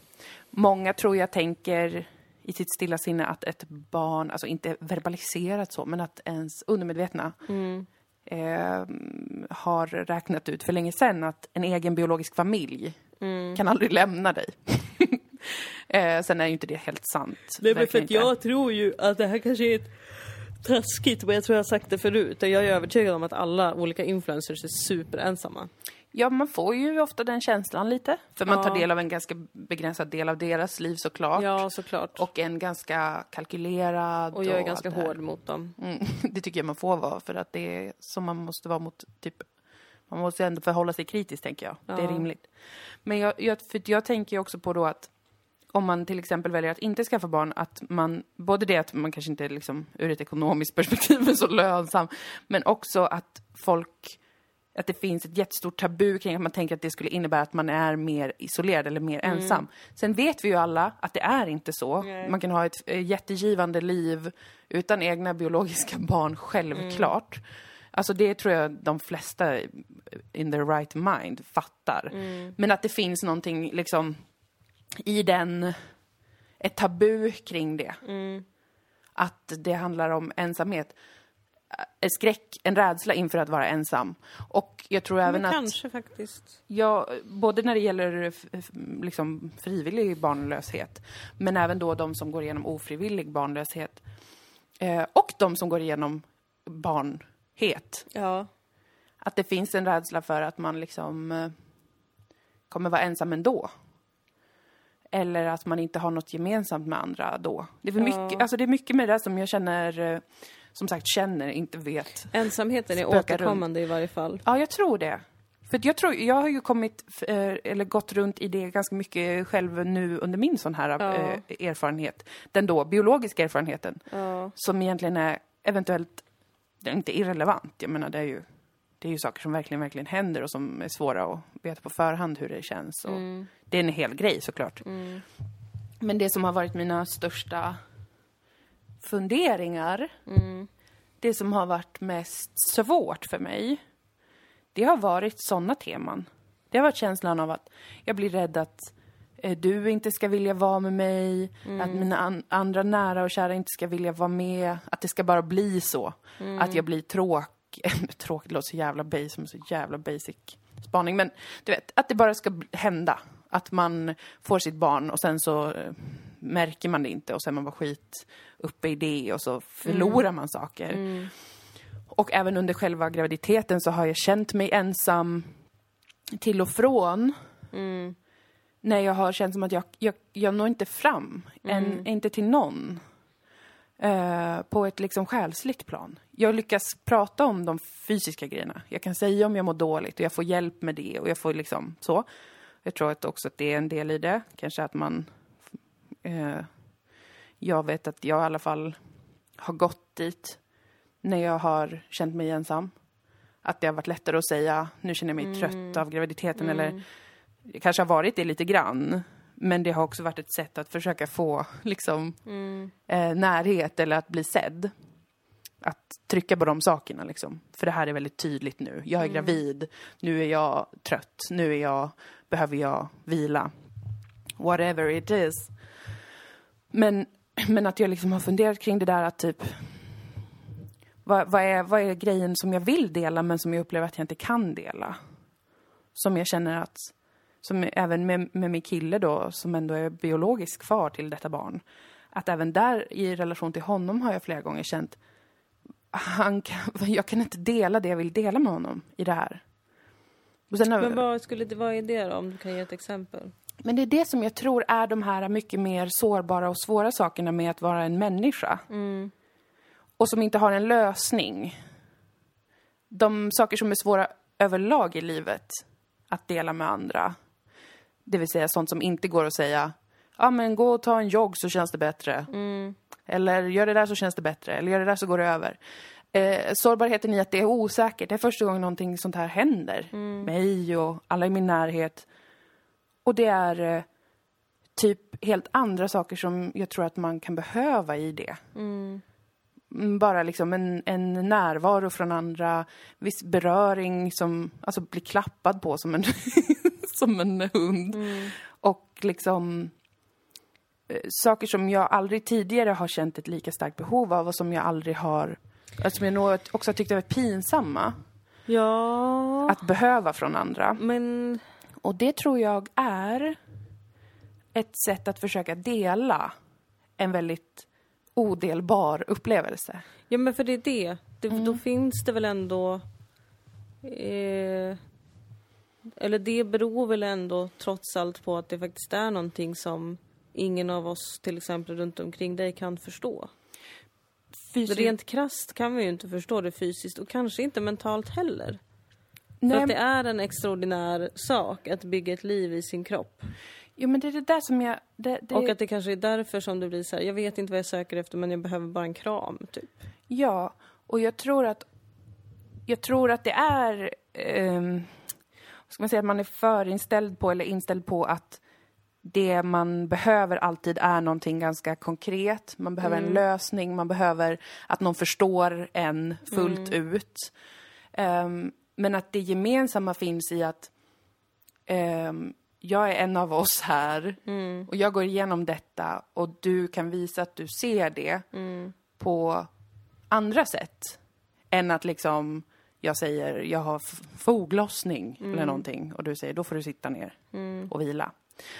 Många tror jag tänker i sitt stilla sinne att ett barn, alltså inte verbaliserat så, men att ens undermedvetna eh, har räknat ut för länge sedan att en egen biologisk familj kan aldrig lämna dig. eh, sen är ju inte det helt sant. Nej men för att inte. jag tror ju att det här kanske är ett taskigt, men jag tror jag har sagt det förut. Jag är övertygad om att alla olika influencers är superensamma. Ja, man får ju ofta den känslan lite. För man Ja. tar del av en ganska begränsad del av deras liv såklart. Ja, såklart. Och, Och en ganska kalkylerad. jag är ganska hård mot dem. Mm, det tycker jag man får vara, för att det är som man måste vara mot typ... Man måste ändå förhålla sig kritiskt, tänker jag. Det är Ja. rimligt. Men jag, jag, för jag tänker ju också på då att om man till exempel väljer att inte skaffa barn, att man, både det att man kanske inte liksom, ur ett ekonomiskt perspektiv är så lönsam, men också att folk, att det finns ett jättestort tabu kring att man tänker att det skulle innebära att man är mer isolerad eller mer ensam. Sen vet vi ju alla att det är inte så. Nej. Man kan ha ett eh, jättegivande liv utan egna biologiska barn, självklart. Alltså det tror jag de flesta in their right mind fattar. Men att det finns någonting liksom i den, ett tabu kring det. Att det handlar om ensamhet. En skräck, en rädsla inför att vara ensam. Och jag tror även Men att... kanske faktiskt. Ja, både när det gäller f- liksom frivillig barnlöshet, men även då de som går igenom ofrivillig barnlöshet. Eh, och de som går igenom barnhet. Ja. Att det finns en rädsla för att man liksom eh, kommer vara ensam ändå. Eller att man inte har något gemensamt med andra då. Det är, Ja. mycket, alltså det är mycket med det där som jag känner, eh, som sagt känner, inte vet. Ensamheten är återkommande i varje fall. Ja, jag tror det. För jag, tror, jag har ju kommit, eh, eller gått runt i det ganska mycket själv nu under min sån här Ja. eh, erfarenhet. Den då biologiska erfarenheten. Ja. Som egentligen är eventuellt, det är inte irrelevant. Jag menar, det är ju, det är ju saker som verkligen, verkligen händer och som är svåra att veta på förhand hur det känns. Och Det är en hel grej såklart. Men det som har varit mina största funderingar, det som har varit mest svårt för mig, det har varit sådana teman. Det har varit känslan av att jag blir rädd att eh, du inte ska vilja vara med mig, att mina an- andra nära och kära inte ska vilja vara med, att det ska bara bli så. Att jag blir tråkig, tråkigt låter så jävla basic, som så jävla basic spaning, men du vet, att det bara ska hända. Att man får sitt barn och sen så eh, märker man det inte och sen är man bara skit uppe i det och så förlorar man saker. Och även under själva graviditeten så har jag känt mig ensam till och från. När jag har känt som att jag, jag, jag når inte fram, en, inte till någon. Eh, på ett liksom själsligt plan. Jag lyckas prata om de fysiska grejerna. Jag kan säga om jag mår dåligt och jag får hjälp med det och jag får liksom så. Jag tror att också att det är en del i det. Kanske att man... Eh, jag vet att jag i alla fall har gått dit när jag har känt mig ensam. Att det har varit lättare att säga, nu känner jag mig trött av graviditeten eller det kanske har varit det lite grann. Men det har också varit ett sätt att försöka få liksom eh, närhet eller att bli sedd. Att trycka på de sakerna liksom. För det här är väldigt tydligt nu. Jag är gravid, nu är jag trött, nu är jag, behöver jag vila. Whatever it is. Men, men att jag liksom har funderat kring det där att typ vad, vad, är, vad är grejen som jag vill dela men som jag upplever att jag inte kan dela? Som jag känner att, som även med, med min kille då, som ändå är biologisk far till detta barn, att även där i relation till honom har jag flera gånger känt han kan, jag kan inte dela det jag vill dela med honom i det här. Sen, Men vad, skulle det, vad är det då, om du kan ge ett exempel? men det är det som jag tror är de här mycket mer sårbara och svåra sakerna med att vara en människa. Och som inte har en lösning. De saker som är svåra överlag i livet. att dela med andra. Det vill säga sånt som inte går att säga, ja men gå och ta en jogg så känns det bättre. Eller gör det där så känns det bättre, eller gör det där så går det över. Eh, sårbarheten i att det är osäkert, det är första gången någonting sånt här händer. Mig och alla i min närhet. Och det är eh, typ helt andra saker som jag tror att man kan behöva i det. Mm, Bara liksom en, en närvaro från andra, viss beröring som, alltså bli klappad på som en, som en hund. Och liksom saker som jag aldrig tidigare har känt ett lika starkt behov av och som jag aldrig har, alltså som jag nog också har tyckt varit pinsamma Ja, att behöva från andra. men Och det tror jag är ett sätt att försöka dela en väldigt odelbar upplevelse. Ja men för det är det. det Mm. Då finns det väl ändå... Eh, eller det beror väl ändå trots allt på att det faktiskt är någonting som ingen av oss till exempel runt omkring dig kan förstå. Fysiskt. Rent krasst kan vi ju inte förstå det fysiskt och kanske inte mentalt heller. För Nej, att det är en extraordinär sak att bygga ett liv i sin kropp. Jo, men det är det där som jag... Det, det, Och att det kanske är därför som det blir så här, jag vet inte vad jag söker efter men jag behöver bara en kram, typ. Ja, och jag tror att... Jag tror att det är... ehm, vad ska man säga? Att man är förinställd på, eller inställd på att det man behöver alltid är någonting ganska konkret. Man behöver en lösning, man behöver att någon förstår en fullt ut. Ehm, men att det gemensamma finns i att ehm, jag är en av oss här och jag går igenom detta och du kan visa att du ser det på andra sätt än att liksom jag säger jag har foglossning eller någonting och du säger då får du sitta ner och vila.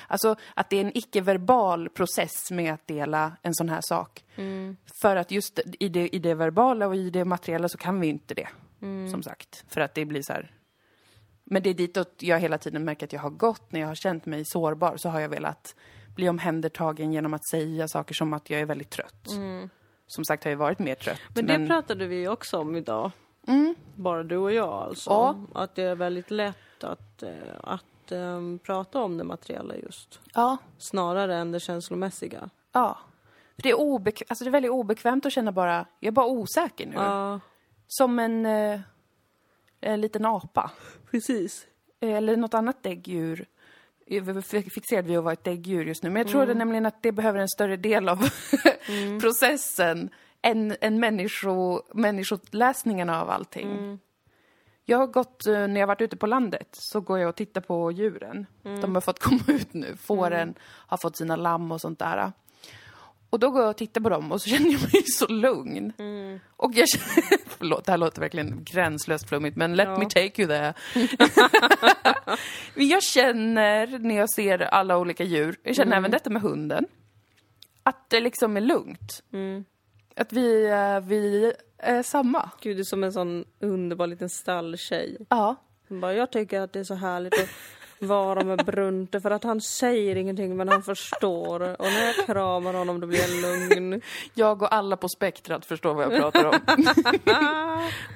Alltså att det är en icke-verbal process med att dela en sån här sak. För att just i det, i det verbala och i det materiella så kan vi inte det. Som sagt. För att det blir så här. Men det är ditåt jag hela tiden märker att jag har gått när jag har känt mig sårbar så har jag velat bli omhändertagen genom att säga saker som att jag är väldigt trött. Som sagt har jag varit mer trött. Men det pratade vi också om idag. Bara du och jag alltså. Ja. Att det är väldigt lätt att, eh, att eh, prata om det materiella just. Ja, Snarare än det känslomässiga. ja. För det är, obek- alltså det är väldigt obekvämt att känna bara, jag är bara osäker nu. Ja, Som en, eh, en liten apa. precis. Eller något annat däggdjur. Fixerad vid att vara ett däggdjur just nu. Men jag tror det nämligen att det behöver en större del av processen än, än människo, människoläsningen av allting. Jag har gått, eh, när jag varit ute på landet, så går jag och tittar på djuren. De har fått komma ut nu. Fåren har fått sina lamm och sånt där. Och då går jag och tittar på dem och så känner jag mig så lugn. Och jag känner, förlåt, det här låter verkligen gränslöst flummigt, men let Ja. me take you there. Jag känner när jag ser alla olika djur, jag känner även detta med hunden, att det liksom är lugnt. Att vi, eh, vi är samma. Gud, du är som en sån underbar liten stalltjej. Ja. Som bara, jag tycker att det är så härligt att vara med Brunte för att han säger ingenting men han förstår. Och när jag kramar honom då blir jag lugn. Jag och alla på spektrat förstår vad jag pratar om.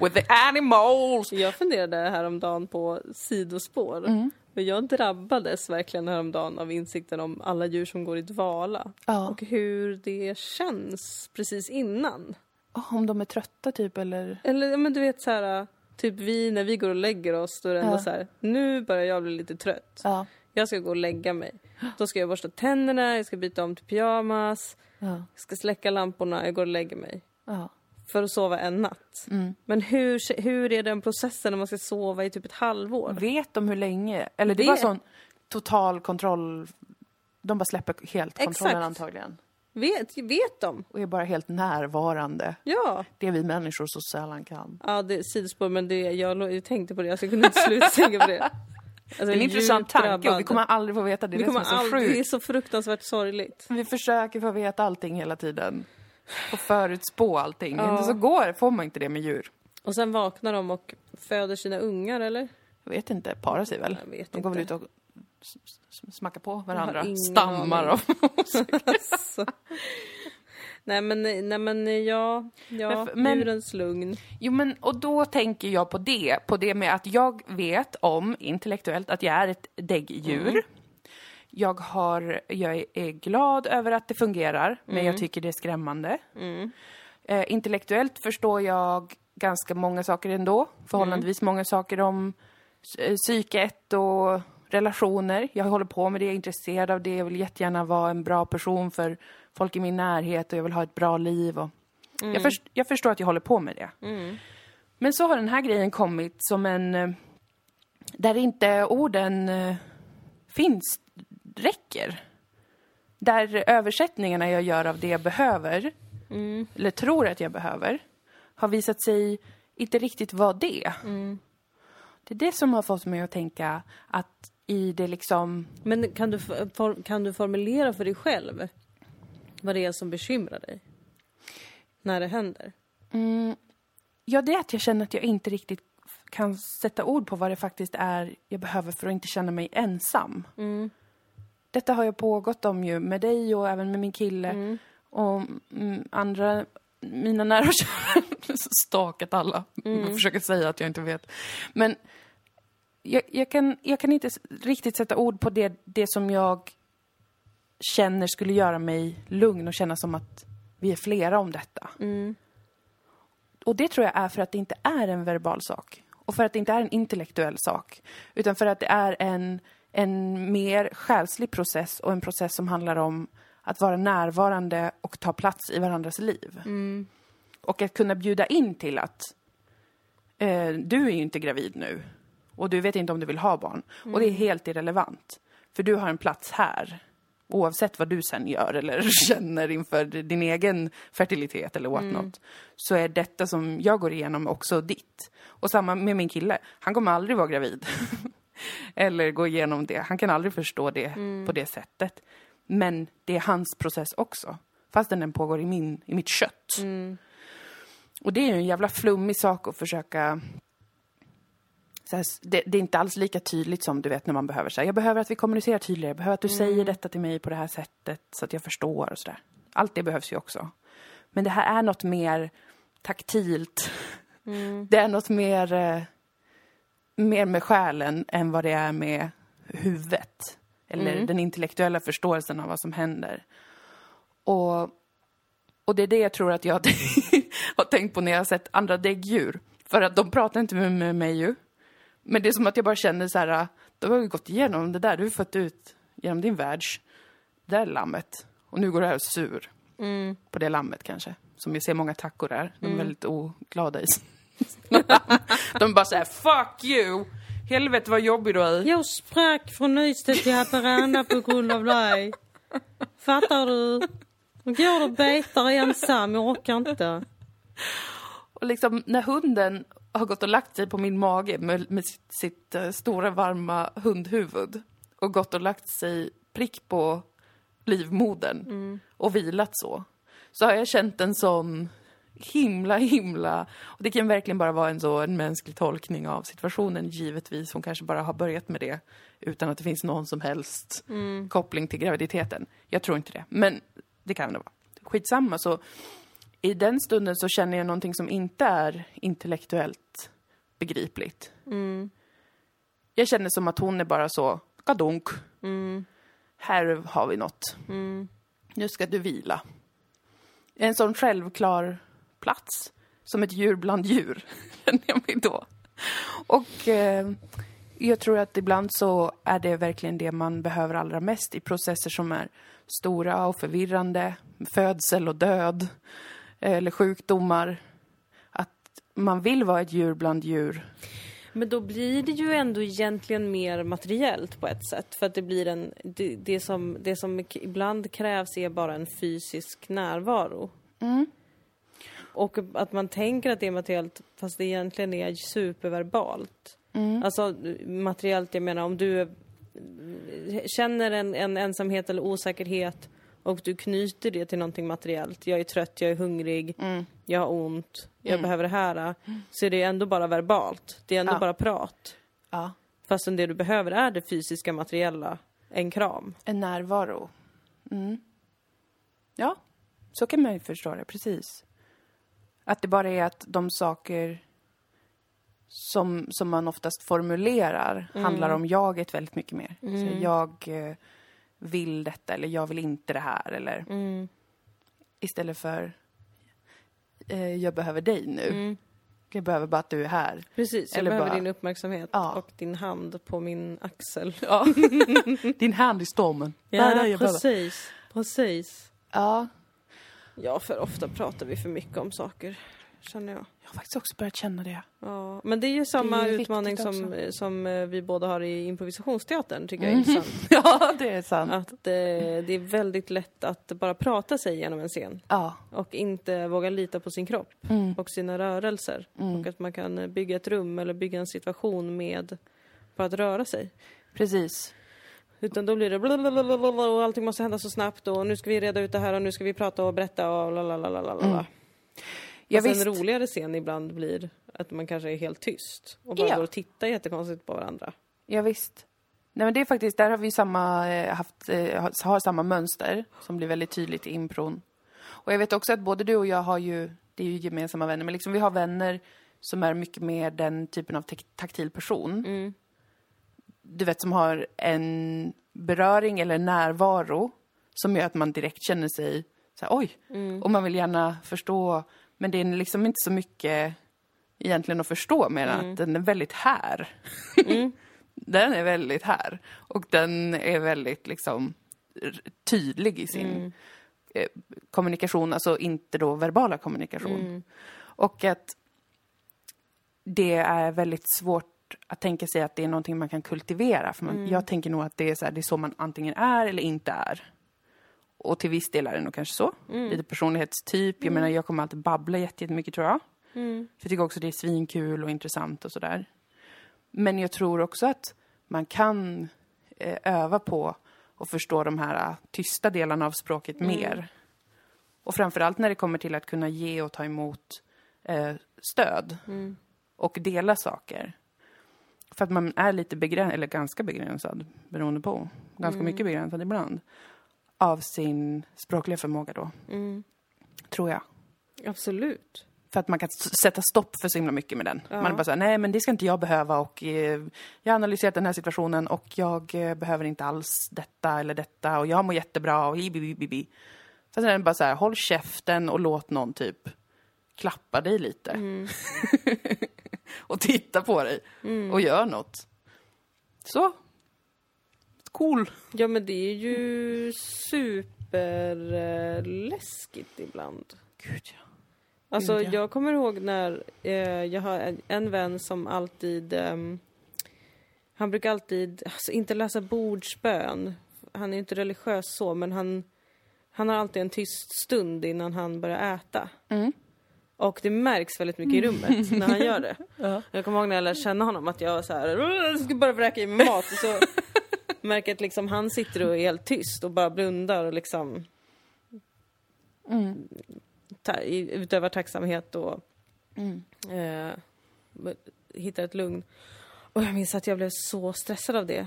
With the animals! Jag funderade häromdagen på sidospår. Mm. Men jag drabbades verkligen häromdagen av insikten om alla djur som går i dvala. Ja. Och hur det känns precis innan. Oh, om de är trötta typ eller? Eller men du vet så här, typ vi när vi går och lägger oss då är det ändå Ja. så här, nu börjar jag bli lite trött. Ja. Jag ska gå och lägga mig. Då ska jag borsta tänderna, jag ska byta om till pyjamas, Ja. jag ska släcka lamporna, jag går och lägger mig. Ja. För att sova en natt. Mm. Men hur, hur är den processen när man ska sova i typ ett halvår? Vet de hur länge? Eller det Det- var sån total kontroll. De bara släpper helt kontrollen Exakt. antagligen. Vet, vet de? Och är bara helt närvarande. Ja. Det vi människor så sällan kan. Ja, det är sidospår, men det, jag, jag tänkte på det, alltså, jag kunde inte sluta tänka på det. Alltså, Det är en intressant tanke och vi kommer aldrig få veta det. Vi är det kommer är så aldrig, det är så fruktansvärt sorgligt. Vi försöker få veta allting hela tiden. Och förutspå allting. Ja. Inte så går får man inte det med djur. Och sen vaknar de och föder sina ungar, eller? Jag vet inte, parar sig väl? Jag vet De går väl ut och smackar på varandra. Stammar av. Alltså. Nej men, nej men ja, ja, Men- djurens lugn. Jo men, och då tänker jag på det, på det med att jag vet om, intellektuellt, att jag är ett däggdjur. Jag, har, jag är glad över att det fungerar, men jag tycker det är skrämmande. Eh, intellektuellt förstår jag ganska många saker ändå, förhållandevis många saker om eh, psyket och relationer. Jag håller på med det, jag är intresserad av det, jag vill jättegärna vara en bra person för folk i min närhet och jag vill ha ett bra liv. Och jag, först, jag förstår att jag håller på med det. Men så har den här grejen kommit som en... eh, Där inte orden eh, finns, räcker. Där översättningarna jag gör av det jag behöver, eller tror att jag behöver, har visat sig inte riktigt vara det. Det är det som har fått mig att tänka att i det liksom... Men kan du, for, kan du formulera för dig själv vad det är som bekymrar dig? När det händer? Ja, det är att jag känner att jag inte riktigt kan sätta ord på vad det faktiskt är jag behöver för att inte känna mig ensam. Detta har jag pågått om ju med dig och även med min kille och mm, andra, mina nära och kära. Stakat alla. Jag försöker säga att jag inte vet. Men jag, jag, kan, jag kan inte riktigt sätta ord på det, det som jag känner skulle göra mig lugn och känna som att vi är flera om detta. Och det tror jag är för att det inte är en verbal sak. Och för att det inte är en intellektuell sak. Utan för att det är en, en mer själslig process och en process som handlar om att vara närvarande och ta plats i varandras liv. Och att kunna bjuda in till att eh, du är ju inte gravid nu och du vet inte om du vill ha barn. Och det är helt irrelevant. För du har en plats här. Oavsett vad du sen gör eller känner inför din egen fertilitet eller what not. Så är detta som jag går igenom också ditt. Och samma med min kille. Han kommer aldrig vara gravid. eller gå igenom det. Han kan aldrig förstå det på det sättet. Men det är hans process också. Fastän den pågår i, min, i mitt kött. Och det är ju en jävla flummig sak att försöka... Här, det, det är inte alls lika tydligt som du vet när man behöver säga jag behöver att vi kommunicerar tydligare, jag behöver att du säger detta till mig på det här sättet så att jag förstår och sådär. Allt det behövs ju också. Men det här är något mer taktilt. Det är något mer, eh, mer med själen än vad det är med huvudet. Eller den intellektuella förståelsen av vad som händer. Och och det är det jag tror att jag har tänkt på när jag har sett andra däggdjur. För att de pratar inte med, mig ju. Men det är som att jag bara känner så här, du har ju gått igenom det där, du har fått ut genom din världs, det där lammet. Och nu går du här och sur på det lammet kanske. Som vi ser många tackor där, de är väldigt oglada i. De bara så här, fuck you! Helvete vad jobbig du är. Jag sprack från Ystad till Haparanda på grund av dig. Fattar du? Nu går och betar ensam, jag orkar inte. Och liksom när hunden har gått och lagt sig på min mage med, med sitt, sitt eh, stora varma hundhuvud och gått och lagt sig prick på livmodern och vilat så. Så har jag känt en sån himla, himla... Och det kan verkligen bara vara en så en mänsklig tolkning av situationen, givetvis. Hon kanske bara har börjat med det utan att det finns någon som helst koppling till graviditeten. Jag tror inte det, men det kan det vara. Skitsamma, så i den stunden så känner jag någonting som inte är intellektuellt begripligt. Jag känner som att hon är bara så, kadunk. Här har vi något. Nu ska du vila. En sån självklar plats, som ett djur bland djur, känner jag mig då. Och eh, jag tror att ibland så är det verkligen det man behöver allra mest i processer som är stora och förvirrande, födsel och död, eller sjukdomar. Att man vill vara ett djur bland djur. Men då blir det ju ändå egentligen mer materiellt på ett sätt. För att det blir en... Det, det, som, det som ibland krävs är bara en fysisk närvaro. Och att man tänker att det är materiellt fast det egentligen är superverbalt. Alltså materiellt, jag menar om du känner en, en ensamhet eller osäkerhet och du knyter det till någonting materiellt. Jag är trött, jag är hungrig, jag har ont, jag behöver det här. Så är det ändå bara verbalt. Det är ändå Ja. bara prat. Ja. Fastän det du behöver är det fysiska materiella, en kram. En närvaro. Mm. Ja, Så kan man ju förstå det, precis. Att det bara är att de saker som, som man oftast formulerar handlar om jaget väldigt mycket mer. Så jag eh, vill detta eller jag vill inte det här eller istället för eh, jag behöver dig nu. Jag behöver bara att du är här. Precis, jag Eller behöver bara- din uppmärksamhet Ja. och din hand på min axel. Ja. Din hand i stormen. Ja, behöver- precis. Precis. Ja, Ja, för ofta pratar vi för mycket om saker, känner jag. jag har faktiskt också börjat känna det. Ja, men det är ju samma är utmaning som, också. som eh, vi båda har i improvisationsteatern, tycker jag är intressant. Ja, det är sant. Att eh, det är väldigt lätt att bara prata sig genom en scen Ja. och inte våga lita på sin kropp Mm. och sina rörelser. Och att man kan bygga ett rum eller bygga en situation med bara att röra sig. Precis. Utan då blir det blablabla och allting måste hända så snabbt och nu ska vi reda ut det här och nu ska vi prata och berätta och lalalala. Mm. Ja, Alltså visst. en roligare scen ibland blir att man kanske är helt tyst och bara Ja. går och tittar jättekonstigt på varandra. Ja, visst. Nej, men det är faktiskt, där har vi samma, eh, haft, eh, har- samma mönster som blir väldigt tydligt i impron. Och jag vet också att både du och jag har ju, det är ju gemensamma vänner, men liksom vi har vänner som är mycket mer den typen av taktil person. Du vet, som har en beröring eller närvaro som gör att man direkt känner sig så här, oj, och man vill gärna förstå, men det är liksom inte så mycket egentligen att förstå mer än att den är väldigt här. den är väldigt här. Och den är väldigt liksom tydlig i sin eh, kommunikation, alltså inte då verbala kommunikation. Och att det är väldigt svårt att tänka sig att det är någonting man kan kultivera. För man, Jag tänker nog att det är, så här, det är så man antingen är eller inte är. Och till viss del är det nog kanske så. Lite personlighetstyp. Jag menar, jag kommer alltid babbla jätte- jättemycket tror jag. För jag tycker också det är svinkul och intressant och sådär. Men jag tror också att man kan eh, öva på att förstå de här eh, tysta delarna av språket mer. Och framförallt när det kommer till att kunna ge och ta emot eh, stöd. Och dela saker. För att man är lite begränsad, eller ganska begränsad, beroende på. Ganska mycket begränsad ibland. Av sin språkliga förmåga då. Tror jag. Absolut. För att man kan sätta stopp för så himla mycket med den. Man är bara såhär, nej men det ska inte jag behöva och eh, jag har analyserat den här situationen och jag eh, behöver inte alls detta eller detta och jag mår jättebra och hibibibibi. Fast sen är det bara så här, håll käften och låt någon typ klappa dig lite. och titta på dig och gör något. Så. Cool. Ja men det är ju superläskigt ibland. Gud ja. Alltså Gud, ja. jag kommer ihåg när eh, jag har en, en vän som alltid ehm, Han brukar alltid, alltså inte läsa bordsbön Han är inte religiös så men han Han har alltid en tyst stund innan han börjar äta Mm. Och det märks väldigt mycket i rummet när han gör det Ja. Jag kommer ihåg när jag lärde känna honom att jag så här, jag ska bara vräka i mig mat och så märker jag att liksom han sitter och är helt tyst och bara blundar och liksom Mm. ta, utövar tacksamhet och Mm. eh, hittar ett lugn. Och jag minns att jag blev så stressad av det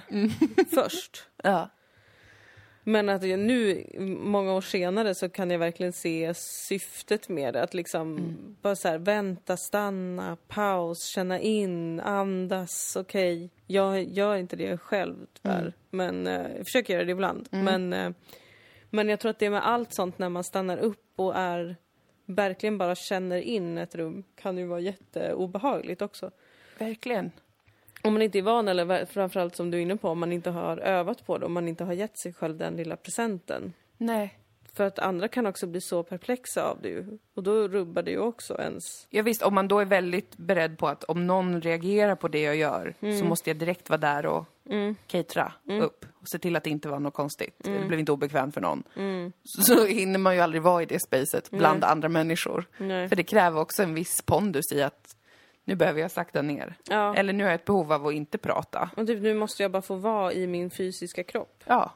först. Ja. Men att jag nu, många år senare, så kan jag verkligen se syftet med det. Att liksom bara så här, vänta, stanna, paus, känna in, andas, okej. Jag gör inte det själv tyvärr, men eh, jag försöker göra det ibland. Men, eh, men jag tror att det är med allt sånt när man stannar upp och är verkligen bara känner in ett rum kan ju vara jätteobehagligt också. Verkligen. Om man inte är van, eller framförallt som du är inne på, om man inte har övat på det, om man inte har gett sig själv den lilla presenten. Nej. För att andra kan också bli så perplexa av det ju. Och då rubbar det ju också ens... Ja, visst, om man då är väldigt beredd på att om någon reagerar på det jag gör så måste jag direkt vara där och catera upp och se till att det inte var något konstigt. Det blev inte obekvämt för någon. Så, så hinner man ju aldrig vara i det spacet bland andra människor. Nej. För det kräver också en viss pondus i att nu behöver jag sakta ner. Ja. Eller nu har jag ett behov av att inte prata. Och typ, nu måste jag bara få vara i min fysiska kropp. Ja,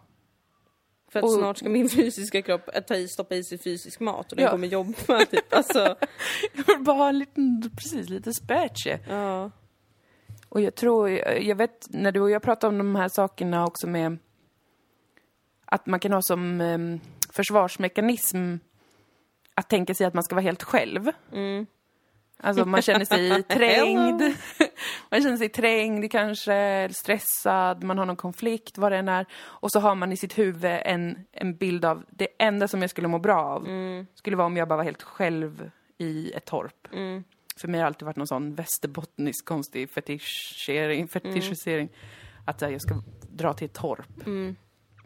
För att Och- snart ska min fysiska kropp ta i, stoppa i sig fysisk mat och den Ja. kommer jobba typ. Alltså, jag vill bara ha en liten, precis, lite spätje. ja. Och jag tror, jag vet, när du och jag pratar om de här sakerna också med att man kan ha som em, försvarsmekanism att tänka sig att man ska vara helt själv. Alltså man känner sig trängd. man känner sig trängd kanske, stressad, man har någon konflikt, vad det än är. Och så har man i sitt huvud en, en bild av det enda som jag skulle må bra av. Skulle vara om jag bara var helt själv i ett torp. För mig har det alltid varit någon sån västerbottnisk konstig fetischering, fetischisering. Att så här, jag ska dra till ett torp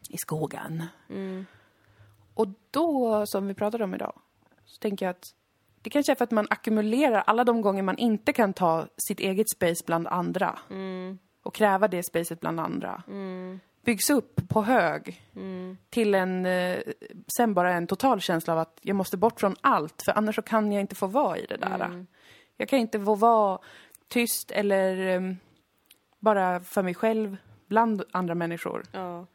i skogen. Och då, som vi pratade om idag, så tänker jag att det kanske är för att man ackumulerar alla de gånger man inte kan ta sitt eget space bland andra. Och kräva det spacet bland andra. Byggs upp på hög. Till en, eh, sen bara en total känsla av att jag måste bort från allt. För annars så kan jag inte få vara i det där. Jag kan inte få vara tyst eller eh, bara för mig själv bland andra människor. Ja.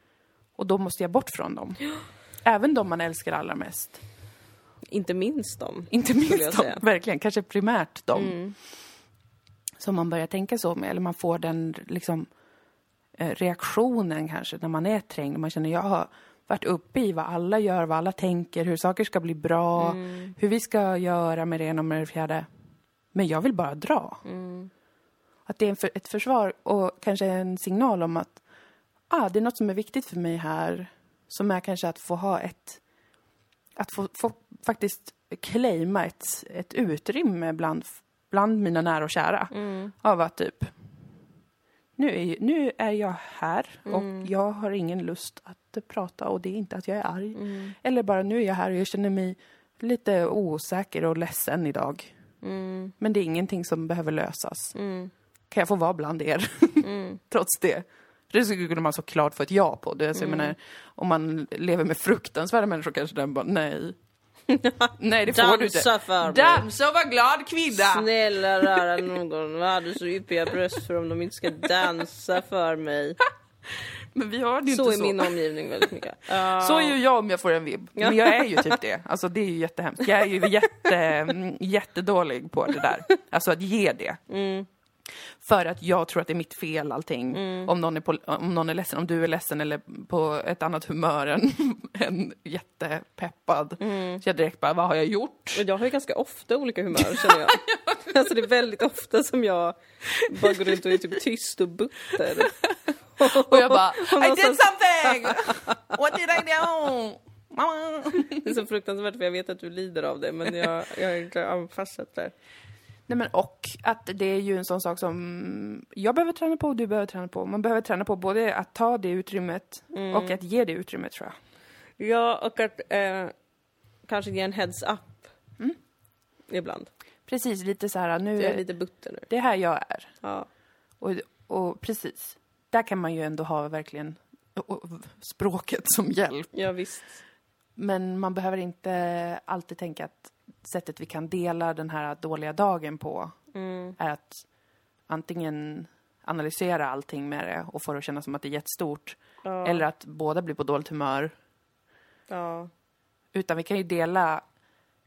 Och då måste jag bort från dem. Även de man älskar allra mest. Inte minst dem. Inte minst dem, verkligen. Kanske primärt dem. Som man börjar tänka så med. Eller man får den liksom eh, reaktionen kanske när man är trängd. Man känner jag har varit uppe i vad alla gör, vad alla tänker, hur saker ska bli bra, hur vi ska göra med det ena och med det fjärde. Men jag vill bara dra. Att det är för, ett försvar och kanske en signal om att ah, det är något som är viktigt för mig här. Som är kanske att få ha ett att få, få faktiskt claima ett, ett utrymme bland, bland mina nära och kära. Av att typ, nu är, nu är jag här och jag har ingen lust att prata och det är inte att jag är arg. Eller bara nu är jag här och jag känner mig lite osäker och ledsen idag. Men det är ingenting som behöver lösas. Kan jag få vara bland er? Trots det. Det skulle man såklart få ett ja på. Det, alltså, jag menar, om man lever med fruktansvärda människor kanske den bara, nej. nej, det får du inte. Dansa för mig. Dansa och var glad kvinna! Snälla rara någon, vad hade så yppiga bröst för om de inte ska dansa för mig. Men vi har det Så inte är så. min omgivning väldigt mycket. Ja. Så är ju jag om jag får en vibb. Men jag är ju typ det. Alltså det är ju jättehemskt. Jag är ju jätte, mm, jättedålig på det där. Alltså att ge det. För att jag tror att det är mitt fel allting. Om, någon är på, om någon är ledsen, om du är ledsen eller på ett annat humör än, än jättepeppad. Så jag direkt bara, vad har jag gjort? Och jag har ju ganska ofta olika humör känner jag. Alltså det är väldigt ofta som jag bara går runt och är typ tyst och butter. Och jag bara, I did something! What did I do? Mamma. Det är så fruktansvärt för jag vet att du lider av det men jag, jag har anpassat det. Nej men och att det är ju en sån sak som jag behöver träna på och du behöver träna på. Man behöver träna på både att ta det utrymmet och att ge det utrymmet tror jag. Ja, och att eh, kanske ge en heads up. Ibland. Precis, lite så här nu, Jag är lite butter nu. det är här jag är. Ja. Och, och precis, där kan man ju ändå ha verkligen språket som hjälp. ja, visst. Men man behöver inte alltid tänka att sättet vi kan dela den här dåliga dagen på är att antingen analysera allting med det och få det att kännas som att det är jättestort. Ja. Eller att båda blir på dåligt humör. Ja. Utan vi kan ju dela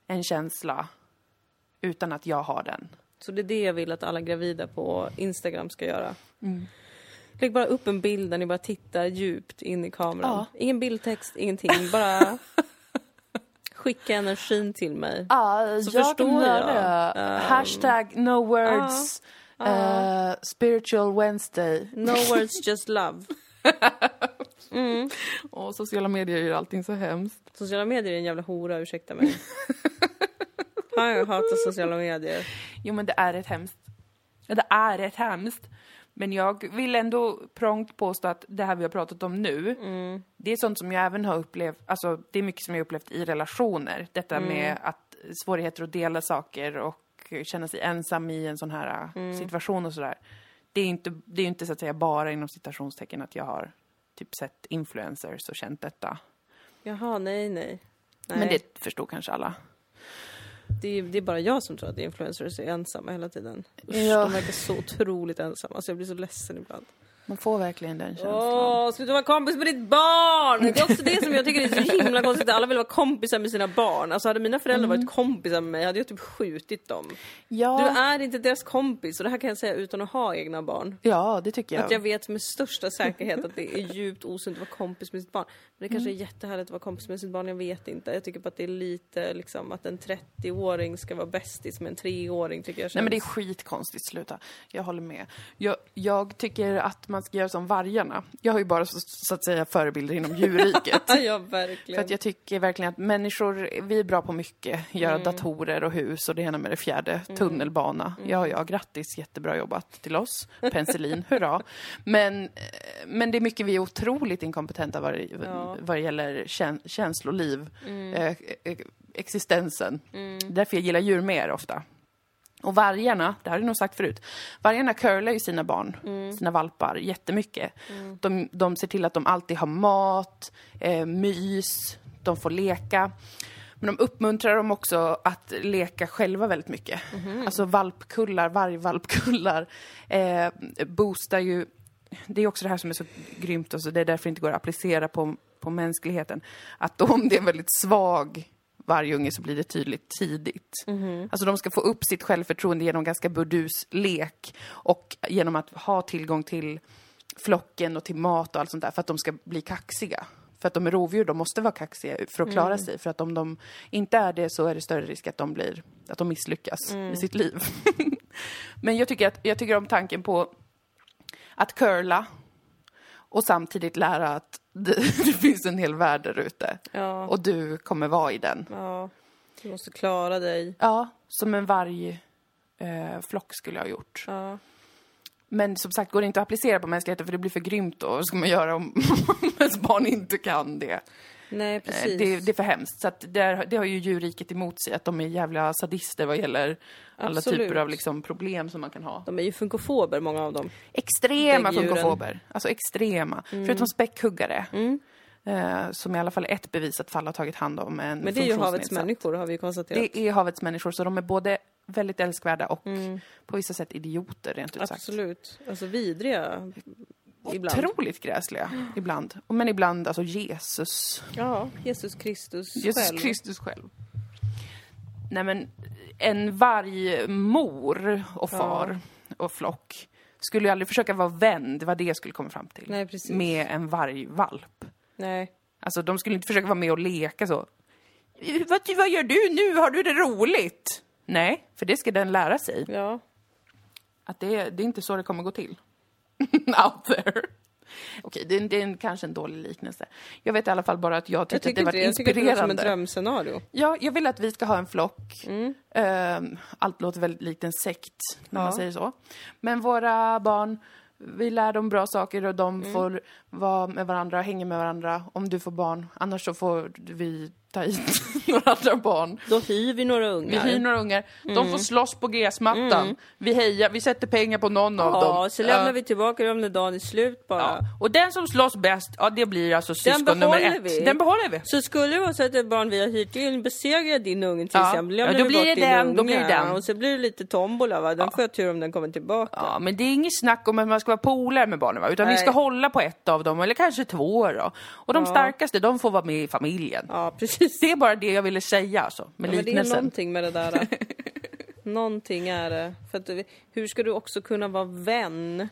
en känsla utan att jag har den. Så det är det jag vill att alla gravida på Instagram ska göra. Lägg bara upp en bild där ni bara tittar djupt in i kameran. Ja. Ingen bildtext, ingenting. Bara skicka energin till mig. Ja, Så förstår jag. Um, Hashtag no words. eh, spiritual Wednesday. No words, just love. Och sociala medier gör allting så hemskt. Sociala medier är en jävla hora, ursäkta mig. Ja, jag hatar sociala medier. Jo, men det är ett hemskt. Det är ett hemskt. Men jag vill ändå prångt påstå att det här vi har pratat om nu, det är sånt som jag även har upplevt, alltså det är mycket som jag upplevt i relationer. Detta med att svårigheter att dela saker och känna sig ensam i en sån här äh, situation och sådär. Det är inte, det är inte så att säga bara inom citationstecken att jag har typ sett influencers och känt detta. Jaha, nej, nej. nej. Men det förstår kanske alla. Det, är, det är bara jag som tror att influencers är ensamma hela tiden. Usch, Ja. De verkar så otroligt ensamma. Alltså jag blir så ledsen ibland. Man får verkligen den känslan. Åh, sluta vara kompis med ditt barn! Det är också det som jag tycker är så himla konstigt. Alla vill vara kompisar med sina barn. Alltså hade mina föräldrar varit kompisar med mig hade jag typ skjutit dem. Ja, Du är inte deras kompis och det här kan jag säga utan att ha egna barn. ja, det tycker jag. Att jag vet med största säkerhet att det är djupt osunt att vara kompis med sitt barn. Men det kanske är jättehärligt att vara kompis med sitt barn, jag vet inte. Jag tycker bara att det är lite liksom att en 30-åring ska vara bästis med en 3-åring tycker jag känns... Nej men det är skitkonstigt, sluta. Jag håller med. Jag, jag tycker att man ska göra som vargarna. Jag har ju bara så, så att säga förebilder inom djurriket. ja, verkligen. För att jag tycker verkligen att människor, vi är bra på mycket. Göra datorer och hus och det ena med det fjärde. Tunnelbana. Ja, ja, grattis, jättebra jobbat till oss. Penicillin, hurra. Men, eh, men det är mycket vi är otroligt inkompetenta vad, det- Ja. vad gäller kän, känsloliv, eh, eh, existensen. Därför jag gillar djur mer ofta. Och vargarna, det har jag nog sagt förut, vargarna curlar ju sina barn, sina valpar, jättemycket. De, de ser till att de alltid har mat, eh, mys, de får leka. Men de uppmuntrar dem också att leka själva väldigt mycket. Alltså valpkullar, vargvalpkullar eh, boostar ju... Det är också det här som är så grymt och så det är därför det inte går att applicera på, på mänskligheten. Att om det är en väldigt svag vargunge så blir det tydligt tidigt. Alltså de ska få upp sitt självförtroende genom ganska burdus lek och genom att ha tillgång till flocken och till mat och allt sånt där för att de ska bli kaxiga. För att de är rovdjur, de måste vara kaxiga för att klara sig. För att om de inte är det så är det större risk att de, blir, att de misslyckas i sitt liv. Men jag tycker, att, jag tycker om tanken på att curla och samtidigt lära att det, det finns en hel värld där ute. Ja, Och du kommer vara i den. ja. Du måste klara dig. Ja, som en varg eh, flock skulle jag ha gjort. Ja. Men som sagt, går det inte att applicera på mänskligheten för det blir för grymt då. Vad ska man göra om ens barn inte kan det? Nej, Eh, precis. Det, det är för hemskt. Så att där, det har ju djurriket emot sig, att de är jävla sadister vad gäller alla Absolut. typer av liksom, problem som man kan ha. De är ju funkofober, många av dem. Extrema Däggdjuren. funkofober. Alltså extrema. Mm. Förutom späckhuggare. Eh, som i alla fall ett bevisat fall har tagit hand om en Men det är ju havets människor, har vi konstaterat. Det är havets människor, så de är både väldigt älskvärda och på vissa sätt idioter, rent ut sagt. Mm. Absolut. Alltså vidriga ibland. Otroligt gräsliga, ibland. Men ibland, alltså Jesus. Ja, Jesus Kristus Jesus själv. Kristus själv. Nej men, en vargmor och far och flock skulle ju aldrig försöka vara vän, det var det jag skulle komma fram till. Nej, precis. Med en vargvalp. Nej. Alltså de skulle inte försöka vara med och leka så. Vad, vad gör du nu? Har du det roligt? Nej, för det ska den lära sig. Ja. Att det, det är inte så det kommer gå till. Out there. Okej, det, är- det är en, kanske en dålig liknelse. Jag vet i alla fall bara att jag Jag tyckte att tycker det var det. Jag tycker att det som ett inspirerande. drömscenario. Ja, jag vill att vi ska ha en flock. Ehm, allt låter väldigt likt en sekt, när Ja. man säger så. Men våra barn, vi lär dem bra saker och de får vara med varandra, hänga med varandra om du får barn. Annars så får vi ta hit några andra barn. Då hyr vi några ungar. Vi hyr några ungar. De får slåss på gräsmattan. Vi hejar, vi sätter pengar på någon av dem. Ja, så lämnar Ja. vi tillbaka dem när dagen är slut bara. Ja. Och den som slåss bäst, ja det blir alltså syskon nummer ett. vi. Den behåller vi. Så skulle det vara så att ett barn vi har hyrt in besegrar din unge till Ja. exempel, Ja, då vi blir det den, då blir det den. Och så blir det lite tombola va, den får jag tur om den kommer tillbaka. Ja, men det är inget snack om att man ska vara polare med barnen va? Utan vi Nej. ska hålla på ett av dem, eller kanske två då. Och de starkaste, de får vara med i familjen. Ja, precis. Det är bara det jag ville säga alltså, med Ja, men det är liknelsen. någonting med det där. någonting är det. För att, du- hur ska du också kunna vara vän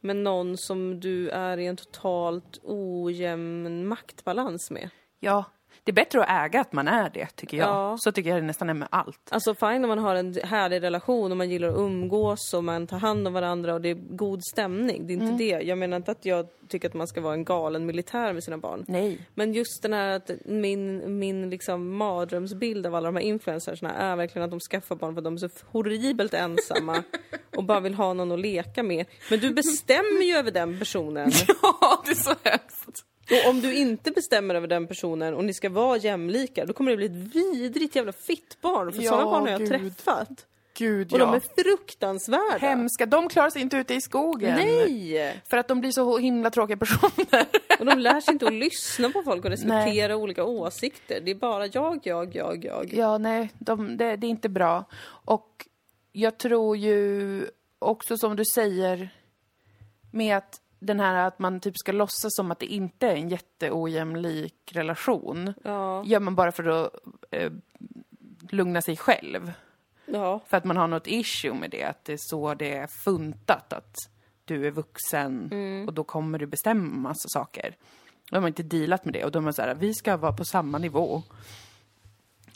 med någon som du är i en totalt ojämn maktbalans med? Ja, det är bättre att äga att man är det, tycker jag. Ja. Så tycker jag det nästan är med allt. Alltså fine om man har en härlig relation och man gillar att umgås och man tar hand om varandra och det är god stämning. Det är inte Mm. det. Jag menar inte att jag tycker att man ska vara en galen militär med sina barn. Nej. Men just den här att min, min liksom mardrömsbild av alla de här influencersna är verkligen att de skaffar barn för att de är så horribelt ensamma och bara vill ha någon att leka med. Men du bestämmer ju över den personen. Ja, det är så hemskt. Och om du inte bestämmer över den personen och ni ska vara jämlika, då kommer det bli ett vidrigt jävla fittbarn. För Ja, sådana barn har jag gud. träffat. Gud Och ja. de är fruktansvärda. Hemska. De klarar sig inte ute i skogen. Nej! För att de blir så himla tråkiga personer. Och de lär sig inte att lyssna på folk och respektera olika åsikter. Det är bara jag, jag, jag, jag. Ja, nej, de, det, det är inte bra. Och jag tror ju också som du säger med att den här att man typ ska låtsas som att det inte är en jätteojämlik relation. Ja. Gör man bara för att eh, lugna sig själv. Ja. För att man har något issue med det, att det är så det är funtat att du är vuxen Mm. och då kommer du bestämma massa saker. Då har man inte dealat med det och då är man såhär, vi ska vara på samma nivå.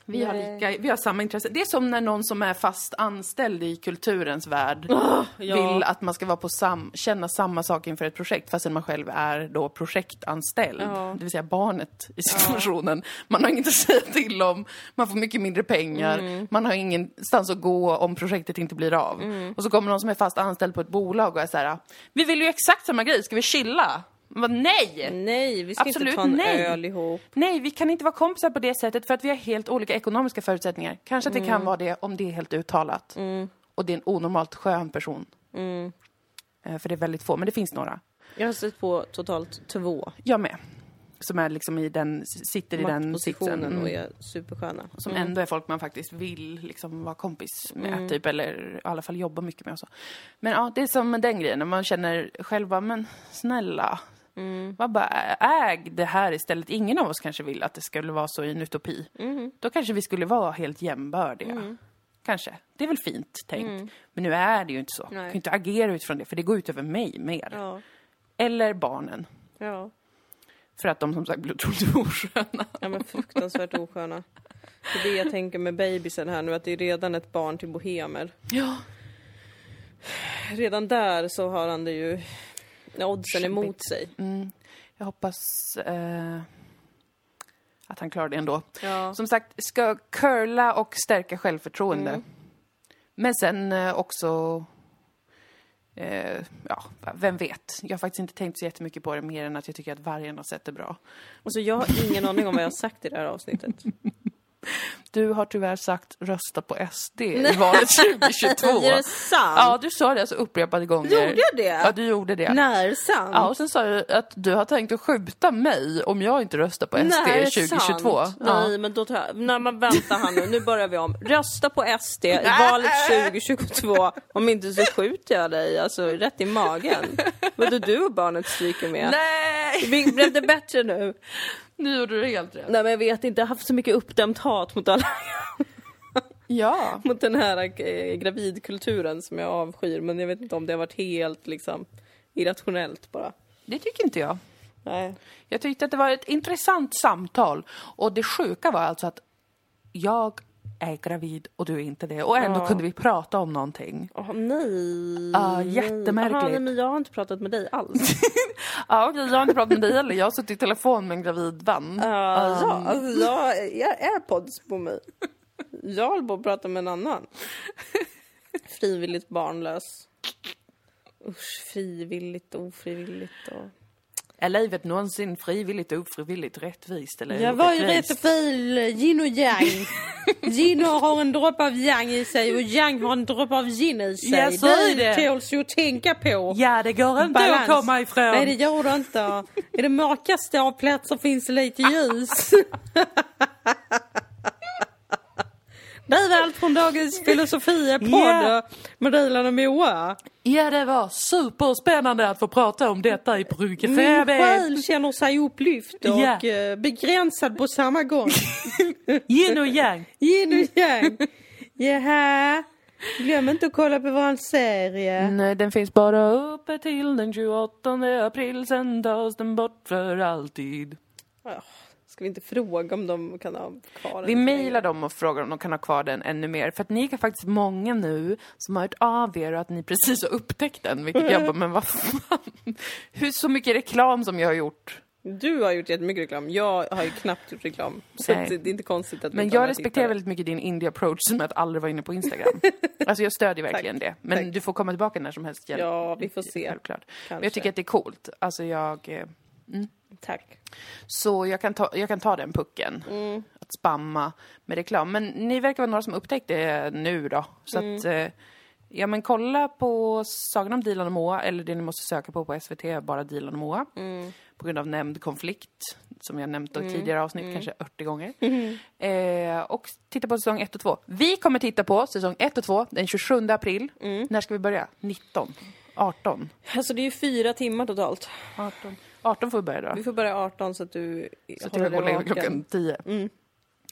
Vi har, lika, vi har samma intresse. Det är som när någon som är fast anställd i kulturens värld ja. vill att man ska vara på sam, känna samma sak inför ett projekt fastän man själv är då projektanställd. Ja. Det vill säga barnet i situationen. Man har inget att säga till om, man får mycket mindre pengar, Mm. man har ingenstans att gå om projektet inte blir av. Mm. Och så kommer någon som är fast anställd på ett bolag och är så här: vi vill ju exakt samma grej, ska vi chilla? Bara, nej! Nej, vi ska Absolut inte ta en nej. öl ihop. Nej, vi kan inte vara kompisar på det sättet för att vi har helt olika ekonomiska förutsättningar. Kanske att det Mm. kan vara det om det är helt uttalat. Och det är en onormalt skön person. Mm. Eh, För det är väldigt få, men det finns några. Jag har sett på totalt två Jag med. Som är liksom i den, sitter i den sitsen. maktpositionen och Mm. är supersköna. Som ändå är folk man faktiskt vill liksom vara kompis med, Mm. typ. Eller i alla fall jobba mycket med och så. Men ja, det är som med den grejen, när man känner själv bara, men snälla. Mm. Vad bara äg det här istället. Ingen av oss kanske vill att det skulle vara så i en utopi. Mm. Då kanske vi skulle vara helt jämbördiga. Kanske. Det är väl fint tänkt. Mm. Men nu är det ju inte så. Jag Nej. kan ju inte agera utifrån det, för det går ut över mig mer. Ja. Eller barnen. Ja. För att de som sagt blir otroligt osköna. ja, men fruktansvärt osköna. Det är det jag tänker med babysen här nu, att det är redan ett barn till bohemer. Ja. Redan där så har han det ju oddsen emot sig. Mm. Jag hoppas eh, att han klarar det ändå. Ja. Som sagt, ska curla och stärka självförtroende. Mm. Men sen eh, också... Eh, ja, vem vet? Jag har faktiskt inte tänkt så jättemycket på det mer än att jag tycker att vargen har sett det bra. Alltså jag har ingen aning om vad jag har sagt i det här avsnittet. Du har tyvärr sagt rösta på SD i valet 2022. Är det sant? Ja, du sa det alltså upprepade gånger. Gjorde jag det? Ja, du gjorde det. När sant? Ja, och sen sa du att du har tänkt att skjuta mig om jag inte röstar på SD Nej, är det 2022. sant? Ja. Nej, men då tar jag... Nej, men vänta här nu. Nu börjar vi om. Rösta på SD i valet 2022. Om inte så skjuter jag dig, alltså rätt i magen. Vadå, du och barnet stryker med? Nej! Blev det bättre nu? Nu gjorde du helt rätt. Nej, men jag vet inte. Jag har haft så mycket uppdämt hat mot alla Ja. mot den här eh, gravidkulturen som jag avskyr. Men jag vet inte om det har varit helt liksom irrationellt bara. Det tycker inte jag. Nej. Jag tyckte att det var ett intressant samtal. Och det sjuka var alltså att jag är gravid och du är inte det. Och ändå Ja. kunde vi prata om någonting. Åh nej. Ja, nej. jättemärkligt. Aha, nej, men jag har inte pratat med dig alls. Ja, okej, jag har inte pratat med dig heller. Jag har suttit i telefon med en gravid vän. Ja, Um, ja, alltså jag, jag har airpods på mig. Jag håller på att prata med en annan. Frivilligt barnlös. Usch, frivilligt och ofrivilligt. Och... Är livet någonsin frivilligt och ofrivilligt rättvist eller Jag var ju rätt och fel yin och yang. Yin har en droppe av yang i sig och yang har en droppe av yin i sig. Ja, så är det. tåls ju att tänka på. Ja, det går inte Balans. att komma ifrån. Nej, det gör det inte. I det mörkaste av platser finns det lite ljus. Det var allt från dagens filosofia-podd Ja. med Dilan och Moa. Ja, det var superspännande att få prata om detta i Min Brukefäbe. själ känner sig upplyft och eh, begränsad på samma gång. Yin och yang. Yin och yang. Jaha. Glöm inte att kolla på vår serie. Nej, den finns bara uppe till den 28 april, sen tas den bort för alltid. Ja, Ska vi inte fråga om de kan ha kvar den Vi mejlar dem och frågar om de kan ha kvar den ännu mer. För att ni är faktiskt många nu som har hört av er och att ni precis har upptäckt den. Vilket jag bara, men vad fan. Hur så mycket reklam som jag har gjort. Du har gjort jättemycket reklam. Jag har ju knappt gjort reklam. Så det är inte konstigt att Men jag respekterar tittare. väldigt mycket din indie-approach som att aldrig vara inne på Instagram. Alltså jag stödjer verkligen det. Men Tack. du får komma tillbaka när som helst. Ja, vi får se. Självklart. Men jag tycker att det är coolt. Alltså jag... eh, Tack. Så jag kan ta, jag kan ta den pucken. Mm. Att spamma med reklam. Men ni verkar vara några som upptäckt det nu då. Så Mm. att, eh, ja men kolla på Sagan om Dilan och Moa, eller det ni måste söka på på SVT, bara Dilan och Moa. Mm. På grund av nämnd konflikt, som jag nämnt i tidigare avsnitt, Mm. kanske 80 gånger. Eh, och titta på säsong 1 och 2. Vi kommer titta på säsong 1 och 2 den 27 april. Mm. När ska vi börja? 19. 18? Alltså det är ju fyra timmar totalt. 18, 18 får vi börja då. Vi får börja 18 så att du Så att jag går och lägger mig klockan 10. Mm.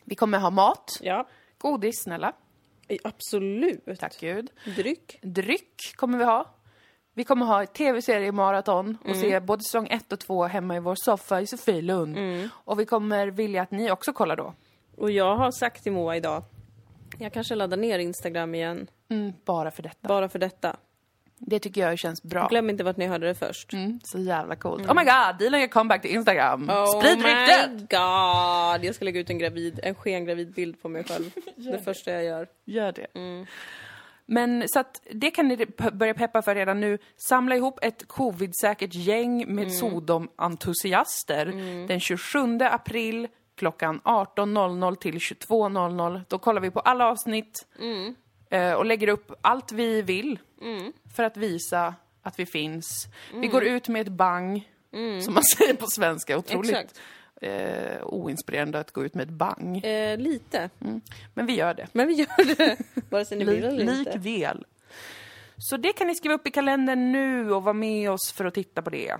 Vi kommer ha mat. Ja, Godis, snälla. absolut. Tack gud. Dryck. Dryck kommer vi ha. Vi kommer ha ett tv-seriemaraton och Mm. se både säsong 1 och 2 hemma i vår soffa i Sofielund. Mm. Och vi kommer vilja att ni också kollar då. Och jag har sagt till Moa idag, jag kanske laddar ner Instagram igen, Mm, bara för detta. bara för detta. Det tycker jag känns bra. Glöm inte vart ni hörde det först. Mm, så jävla coolt. Oh my god, Dilan gör comeback till Instagram. Oh Sprid my ryktet! god! Jag ska lägga ut en gravid, en skengravid bild på mig själv. det första jag gör. Gör det. Mm. Men så att det kan ni börja peppa för redan nu. Samla ihop ett covid-säkert gäng Mm. med Sodom-entusiaster den 27 april klockan 18.00 till 22.00. Då kollar vi på alla avsnitt Mm. Eh, och lägger upp allt vi vill för att visa att vi finns. Mm. Vi går ut med ett bang, som man säger på svenska. Otroligt eh, oinspirerande att gå ut med ett bang. Eh, lite. Men vi gör det. Men vi gör det. Vare sig ni vill eller inte. likväl. Så det kan ni skriva upp i kalendern nu och vara med oss för att titta på det.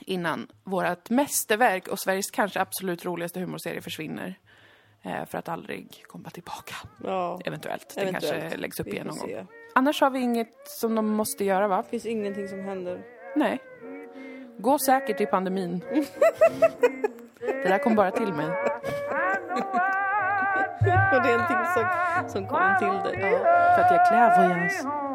Innan vårt mästerverk och Sveriges kanske absolut roligaste humorserie försvinner. Eh, för att aldrig komma tillbaka. Ja. Eventuellt. Det Eventuellt. kanske läggs upp igen någon gång. se. Annars har vi inget som de måste göra va? Det finns ingenting som händer. Nej. Gå säkert i pandemin. det där kom bara till mig. Och det är någonting som, som kom till dig. För att jag är clairvoyance.